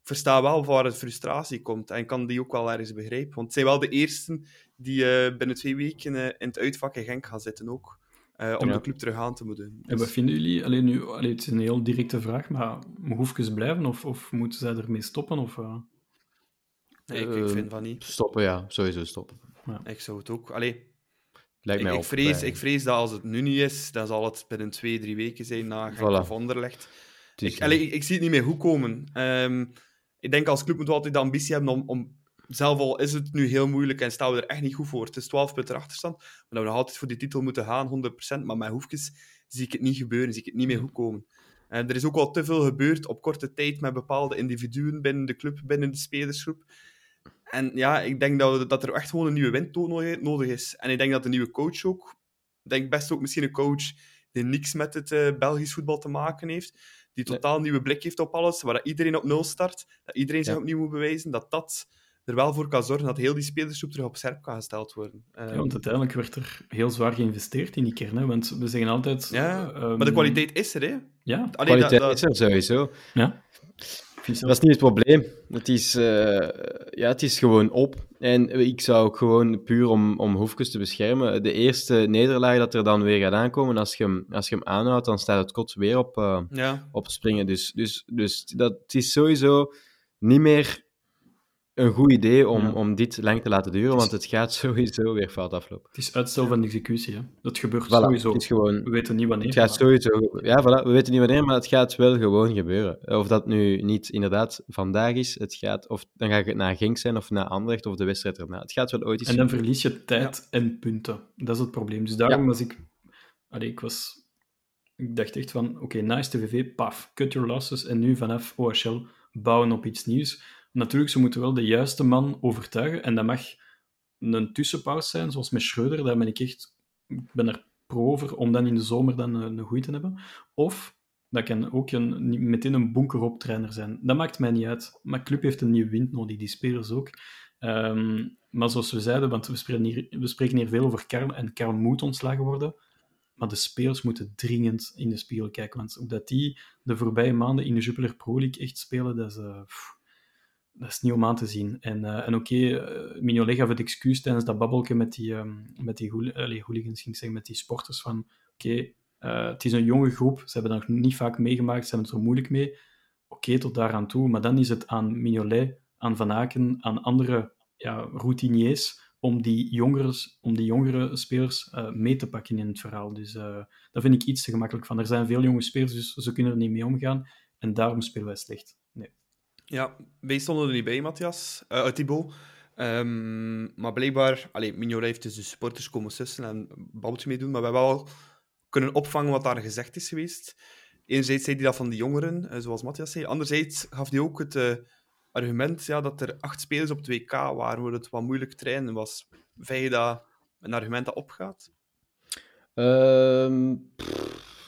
ik versta wel waar het frustratie komt. En ik kan die ook wel ergens begrijpen. Want het zijn wel de eersten die eh, binnen twee weken eh, in het uitvak in Genk gaan zitten ook. eh, om Ja. de club terug aan te moeten. En wat vinden jullie? Alleen nu, allee, het is een heel directe vraag, maar moet Hoefkes blijven of, of moeten zij ermee stoppen? Of, eh? Nee, ik, ik vind van niet. Stoppen, ja. Sowieso stoppen. Ik zou het ook... Allee, Lijkt ik, mij ik, ook vrees, ik vrees dat als het nu niet is, dan zal het binnen twee, drie weken zijn na Genk Voilà. Anderlecht. Is Ik, allee, ik, ik zie het niet meer goed komen. Ehm, ik denk als club moeten we altijd de ambitie hebben om, om, zelf al is het nu heel moeilijk en staan we er echt niet goed voor. Het is 12 punten achterstand, maar dat we nog altijd voor die titel moeten gaan, 100%. Maar met Hoefkes zie ik het niet gebeuren, zie ik het niet meer goed komen. En er is ook al te veel gebeurd op korte tijd met bepaalde individuen binnen de club, binnen de spelersgroep. En ja, ik denk dat, we- dat er echt gewoon een nieuwe wind nodig nodig is. En ik denk dat de nieuwe coach ook, ik denk best ook misschien een coach die niks met het eh, Belgisch voetbal te maken heeft, die Nee. totaal nieuwe blik heeft op alles, waar dat iedereen op nul start, dat iedereen zich Ja. opnieuw moet bewijzen, dat dat er wel voor kan zorgen dat heel die spelersgroep terug op scherp kan gesteld worden. Eh, Ja, want uiteindelijk werd er heel zwaar geïnvesteerd in die kern. Hè? Want we zeggen altijd... ja, ehm, maar de kwaliteit is er, hè. Ja, Allee, Kwaliteit dat, dat- is er sowieso. ja. Vind Dat is niet het probleem. Het is, eh, ja, het is gewoon op. En ik zou ook gewoon puur om, om Hoefkes te beschermen. De eerste nederlaag dat er dan weer gaat aankomen, als je hem, als je hem aanhoudt, dan staat het kot weer op, eh, ja. op springen. Dus, dus, dus dat, is sowieso niet meer een goed idee om, Ja. om dit lang te laten duren, want het gaat sowieso weer fout aflopen. Het is uitstel van executie. Hè? Dat gebeurt Voilà, sowieso. Het is gewoon We weten niet wanneer. Het gaat maar- sowieso... Ja, voilà, we weten niet wanneer, maar het gaat wel gewoon gebeuren. Of dat nu niet inderdaad vandaag is, het gaat... Of dan gaat het naar Genk zijn, of naar Anderlecht, of de wedstrijd erna. Het gaat wel ooit eens... En dan verlies je tijd en punten. Dat is het probleem. Dus daarom Ja. was ik... Allee, ik was... Ik dacht echt van, oké, nice TVV, paf, cut your losses. En nu vanaf OHL bouwen op iets nieuws. Natuurlijk, ze moeten wel de juiste man overtuigen. En dat mag een tussenpauze zijn, zoals met Schreuder. Daar ben ik echt... Ben er pro over om dan in de zomer dan een, een goeie te hebben. Of... Dat kan ook een, meteen een bunker trainer zijn. Dat maakt mij niet uit. Maar club heeft een nieuwe wind nodig, die spelers ook. Ehm, maar zoals we zeiden, want we spreken, hier, we spreken hier veel over Karl, en Karl moet ontslagen worden. Maar de spelers moeten dringend in de spiegel kijken. Want hoe dat die de voorbije maanden in de Jupiler Pro League echt spelen, dat is, eh, dat is niet om aan te zien. En, eh, en oké, eh, Mignolet gaf het excuus tijdens dat babbelje met die, ehm, met die hooli- allee, hooligans, zeggen, met die sporters, van oké, eh, het is een jonge groep, ze hebben dat nog niet vaak meegemaakt, ze hebben het er moeilijk mee. Oké, tot daaraan toe. Maar dan is het aan Mignolet, aan Van Aken, aan andere ja, routiniers om die om die jongere spelers mee te pakken in het verhaal. Dus dat vind ik iets te gemakkelijk van. Er zijn veel jonge spelers, dus ze kunnen er niet mee omgaan. En daarom spelen wij slecht. Nee. Ja, wij stonden er niet bij, Matthias, uit Thibaut. Ehm, maar blijkbaar, allee, Mignolet heeft dus de supporters komen sussen en een babbeltje mee doen, maar we hebben wel kunnen opvangen wat daar gezegd is geweest. Enerzijds zei hij dat van die jongeren, eh, zoals Matthias zei. Anderzijds gaf hij ook het eh, argument ja, dat er acht spelers op het WK waren, waar het wat moeilijk trainen was. Vind je dat een argument dat opgaat? Ehm,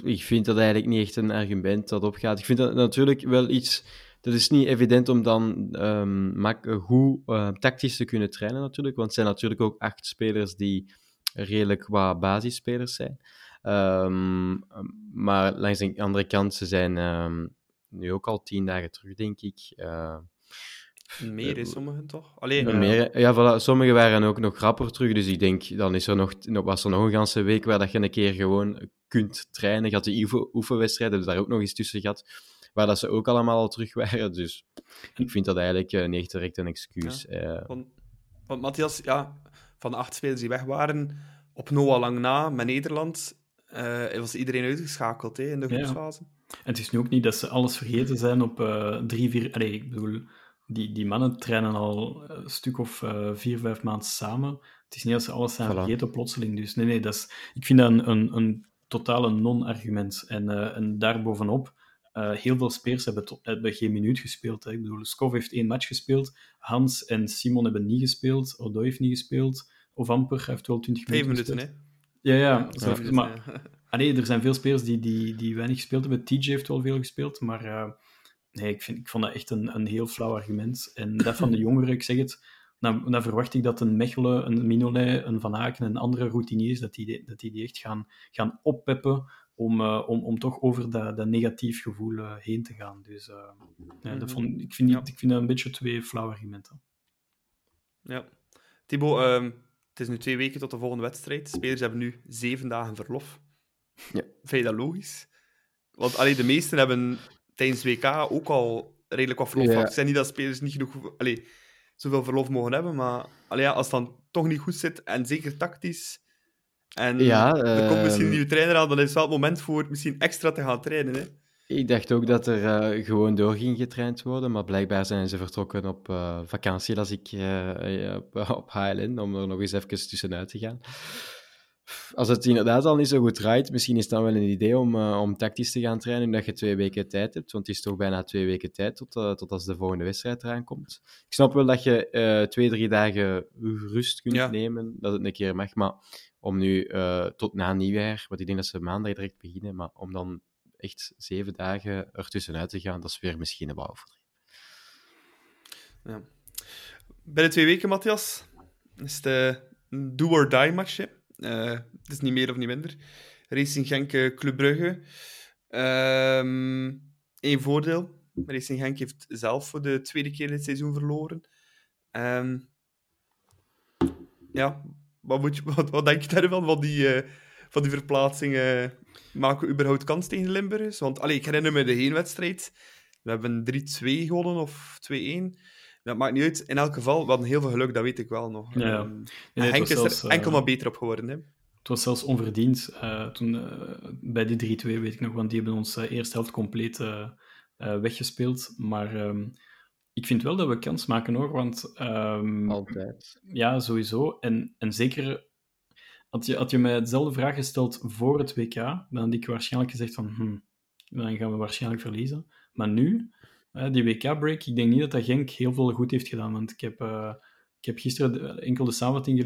ik vind dat eigenlijk niet echt een argument dat opgaat. Ik vind dat natuurlijk wel iets... Dat is niet evident om dan ehm, mak- goed eh, tactisch te kunnen trainen natuurlijk, want het zijn natuurlijk ook acht spelers die redelijk wat basisspelers zijn. Ehm, maar langs de andere kant, ze zijn ehm, nu ook al tien dagen terug, denk ik. Eh, Meer is sommigen toch? Allee, Ja. Meer, ja, voilà. Sommigen waren ook nog rapper terug, dus ik denk, dan is er nog, was er nog een ganse week waar dat je een keer gewoon kunt trainen. Je had de oefen- oefenwedstrijden, dus daar ook nog eens tussen gehad, waar dat ze ook allemaal al terug waren. Dus ik vind dat eigenlijk eh, niet direct een excuus. Eh, Want, want Matthias, ja, van de acht spelers die weg waren, op Noah lang na, met Nederland, eh, was iedereen uitgeschakeld hè, in de Ja, ja. groepsfase. En het is nu ook niet dat ze alles vergeten zijn op eh, drie, vier... Allee, ik bedoel, die, die mannen trainen al een stuk of eh, vier, vijf maanden samen. Het is niet dat ze alles zijn Voilà. vergeten plotseling. Dus nee, nee, dat is, ik vind dat een, een, een totale non-argument. En, eh en daarbovenop, eh heel veel spelers hebben, tot, hebben geen minuut gespeeld. Hè. Ik bedoel, Skov heeft één match gespeeld, Hans en Simon hebben niet gespeeld, Odoi heeft niet gespeeld, of Amper heeft wel 20 Vijf minuten minuten, hè? Ja, ja. Minuten, maar, ja. Allee, er zijn veel spelers die, die, die weinig gespeeld hebben. TJ heeft wel veel gespeeld, maar eh, nee, ik, vind, ik vond dat echt een, een heel flauw argument. En dat van de jongeren, ik zeg het, dan, dan verwacht ik dat een Mechelen, een Minolet, een Van Aken en andere routiniers, dat die, dat die, die echt gaan, gaan oppeppen om, eh, om, om toch over dat, dat negatief gevoel eh, heen te gaan. Dus eh, ja, dat vond, ik, vind ik vind dat een beetje twee flauwe argumenten. Ja. Thibaut, ehm, het is nu twee weken tot de volgende wedstrijd. Spelers hebben nu zeven dagen verlof. Ja. Vind je dat logisch? Want allee, de meesten hebben tijdens WK ook al redelijk wat verlof Ja. gehad. Het zijn niet dat spelers niet genoeg allee, zoveel verlof mogen hebben, maar allee, ja, als het dan toch niet goed zit, en zeker tactisch, en Ja, er komt misschien een ehm, nieuwe trainer aan, dan is het wel het moment voor misschien extra te gaan trainen. Hè? Ik dacht ook dat er eh, gewoon door ging getraind worden, maar blijkbaar zijn ze vertrokken op eh, vakantie, als ik eh, op, HLN, om er nog eens even tussenuit te gaan. Als het inderdaad al niet zo goed draait, misschien is het dan wel een idee om, om tactisch te gaan trainen, omdat je twee weken tijd hebt, want het is toch bijna twee weken tijd tot, tot als de volgende wedstrijd eraan komt. Ik snap wel dat je twee, drie dagen rust kunt Ja. nemen, dat het een keer mag, maar om nu eh, tot na nieuwjaar, want ik denk dat ze maandag direct beginnen, maar om dan echt zeven dagen ertussenuit te gaan, dat is weer misschien een bouw. Ja. Bij de twee weken, Matthias, is het eh, een do-or-die matchje. Eh, het is niet meer of niet minder. Racing Genk, Club Brugge. Eén voordeel. Racing Genk heeft zelf voor de tweede keer dit seizoen verloren. Ehm, ja, wat, moet je, wat, wat denk je daarvan, van die, eh, van die verplaatsing? eh, maken we überhaupt kans tegen Limburgers? Want allee, ik herinner me de heenwedstrijd. We hebben 3-2 gewonnen of 2-1. Dat maakt niet uit. In elk geval, we hadden heel veel geluk, dat weet ik wel nog. Ja, ja. Ehm, Nee, Henk is er zelfs, eh, enkel maar beter op geworden. Hè? Het was zelfs onverdiend. eh, toen, bij die 3-2 weet ik nog, want die hebben ons eh, eerste helft compleet weggespeeld. Maar ehm, ik vind wel dat we kans maken hoor, want ehm, Altijd. ja, sowieso. En, en zeker, had je, had je mij dezelfde vraag gesteld voor het WK, dan had ik waarschijnlijk gezegd van, hm, dan gaan we waarschijnlijk verliezen. Maar nu, die WK-break, ik denk niet dat dat Genk heel veel goed heeft gedaan, want ik heb... eh, ik heb gisteren enkel de samenvatting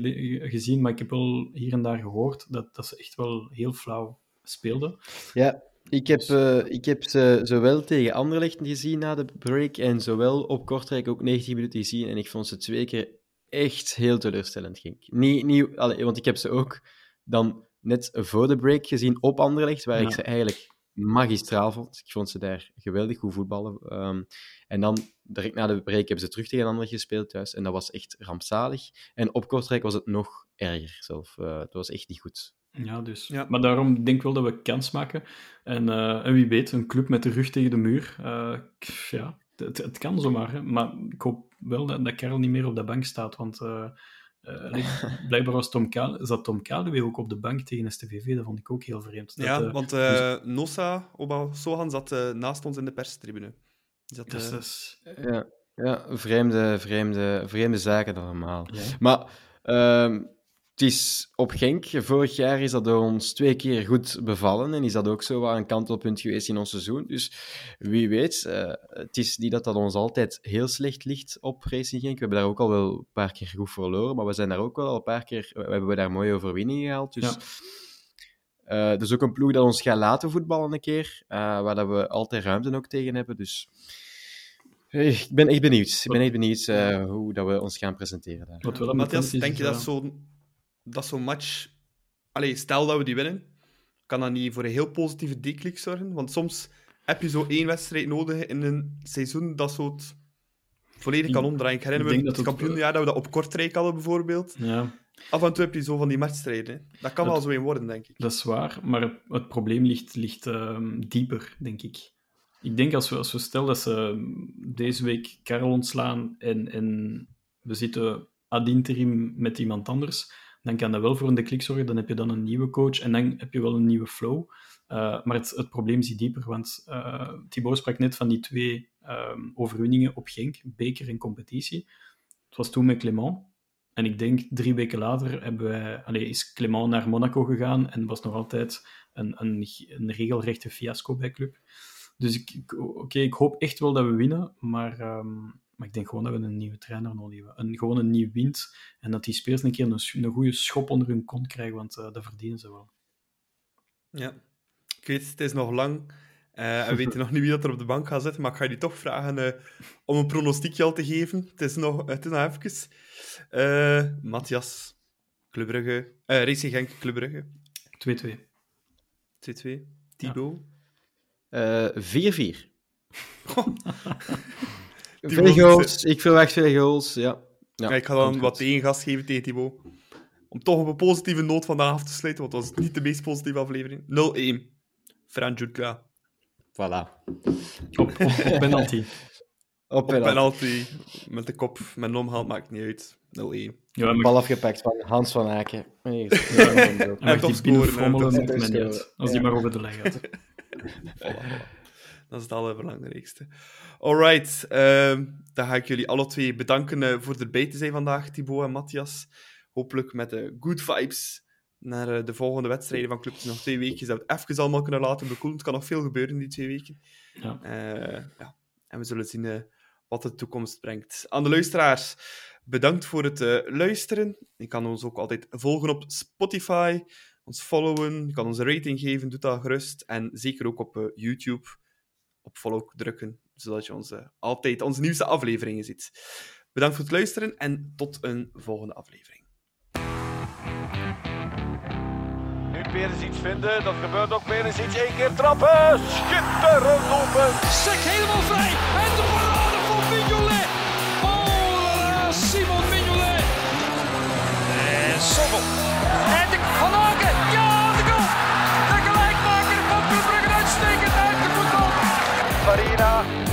gezien, maar ik heb wel hier en daar gehoord dat, dat ze echt wel heel flauw speelden. Ja, ik heb, eh, ik heb ze zowel tegen Anderlecht gezien na de break en zowel op Kortrijk ook 90 minuten gezien. En ik vond ze twee keer echt heel teleurstellend. Ging. Niet, niet, allee, want ik heb ze ook dan net voor de break gezien op Anderlecht, waar Ja. ik ze eigenlijk magistraal vond. Ik vond ze daar geweldig goed voetballen. Ehm, en dan, direct na de break, hebben ze terug tegen Anderlecht gespeeld thuis. En dat was echt rampzalig. En op Kortrijk was het nog erger zelf. Eh, het was echt niet goed. Ja, dus. Ja. Maar daarom denk ik wel dat we kans maken. En, eh, en wie weet, een club met de rug tegen de muur. eh, ja, het, het kan zomaar. Hè. Maar ik hoop wel dat, dat Karel niet meer op de bank staat. Want eh, eh, blijkbaar was Tom Kale, zat Tom Kaluwe ook op de bank tegen STVV. Dat vond ik ook heel vreemd. Dat, ja, want eh Nossa Oba Sohan zat naast ons in de perstribune. Die zat, dus dat is- Ja, ja vreemde, vreemde, vreemde zaken allemaal. ja. Maar ehm, het is op Genk. Vorig jaar is dat door ons twee keer goed bevallen. En is dat ook zo wat een kantelpunt geweest in ons seizoen. Dus wie weet, eh, het is niet dat dat ons altijd heel slecht ligt op Racing Genk. We hebben daar ook al wel een paar keer goed verloren. Maar we zijn daar ook wel al een paar keer... We hebben we daar mooie overwinningen gehaald. Dus... Ja. eh, dat is ook een ploeg dat ons gaat laten voetballen een keer, eh, waar dat we altijd ruimte ook tegen hebben. Dus ik ben echt benieuwd. Ik ben echt benieuwd eh, hoe dat we ons gaan presenteren daar. Wel Matthias, denk je dat zo'n dat zo'n match... Allee, stel dat we die winnen, kan dat niet voor een heel positieve deklik zorgen? Want soms heb je zo één wedstrijd nodig in een seizoen dat zo het volledig kan omdraaien. Ik herinner ik me denk het kampioenjaar dat we dat op Kortrijk hadden, bijvoorbeeld. Ja, Af en toe heb je zo van die matchstrijden. Dat kan wel zo een worden, denk ik. dat is waar, maar het, het probleem ligt, ligt ehm, dieper, denk ik. Ik denk als we, als we stellen dat ze ehm, deze week Karel ontslaan en, en we zitten ad interim met iemand anders, dan kan dat wel voor een klik zorgen. Dan heb je dan een nieuwe coach en dan heb je wel een nieuwe flow. Uh, maar het, het, probleem zit dieper, want uh, Thibaut sprak net van die twee um, overwinningen op Genk, beker en competitie. Het was toen met Clement. En ik denk drie weken later hebben wij, allez, is Clement naar Monaco gegaan en was nog altijd een, een, een regelrechte fiasco bij club. Dus ik, oké, ik hoop echt wel dat we winnen, maar, um, maar ik denk gewoon dat we een nieuwe trainer nodig hebben. Een, gewoon een nieuw wind en dat die spelers een keer een, een goede schop onder hun kont krijgen, want uh, dat verdienen ze wel. Ja, ik weet, het is nog lang. Uh, we weten nog niet wie dat er op de bank gaat zitten, maar ik ga jullie toch vragen uh, om een pronostiekje al te geven. Het is nog, het is nog even. Uh, Matthias, Club Brugge, Racing Genk, Club Brugge. 2-2. 2-2. Thibaut? Ja. 4-4. Veel goals, ik verwacht veel goals, ja. ja. ik ga dan wat tegengas geven tegen Thibaut. Om toch op een positieve noot vandaag af te sluiten, want het was niet de meest positieve aflevering. 0-1. Fran Jutka. Voilà. Op, op, op penalty. op Op penalty. Met de kop, met een omhaal, maakt niet uit. 0-1. Ja. Bal afgepakt van Hans van Aken. Nee, ja, en mag die binnen frommelen, maakt mij niet uit. Als die maar over de lijn gaat. voilà. Dat is het allerbelangrijkste. Alright, uh, dan ga ik jullie alle twee bedanken uh, voor erbij te zijn vandaag, Thibaut en Matthias. Hopelijk met de uh, good vibes naar uh, de volgende wedstrijden van Club. Nog twee weken, dat we het even allemaal kunnen laten bekoelen. Het kan nog veel gebeuren in die twee weken. Ja. ja. En we zullen zien uh, wat de toekomst brengt. Aan de luisteraars, bedankt voor het uh, luisteren. Je kan ons ook altijd volgen op Spotify, ons followen, je kan ons een rating geven, doe dat gerust. En zeker ook op YouTube op follow drukken, zodat je onze, altijd onze nieuwste afleveringen ziet. Bedankt voor het luisteren en tot een volgende aflevering. Nu Perens iets vinden, dat gebeurt ook Perens iets. Eén keer trappen, schitterend lopen. Sek helemaal vrij en de parade van Mignolet. Oh Simon Mignolet. En Sobel. En de Van Aken. Marina.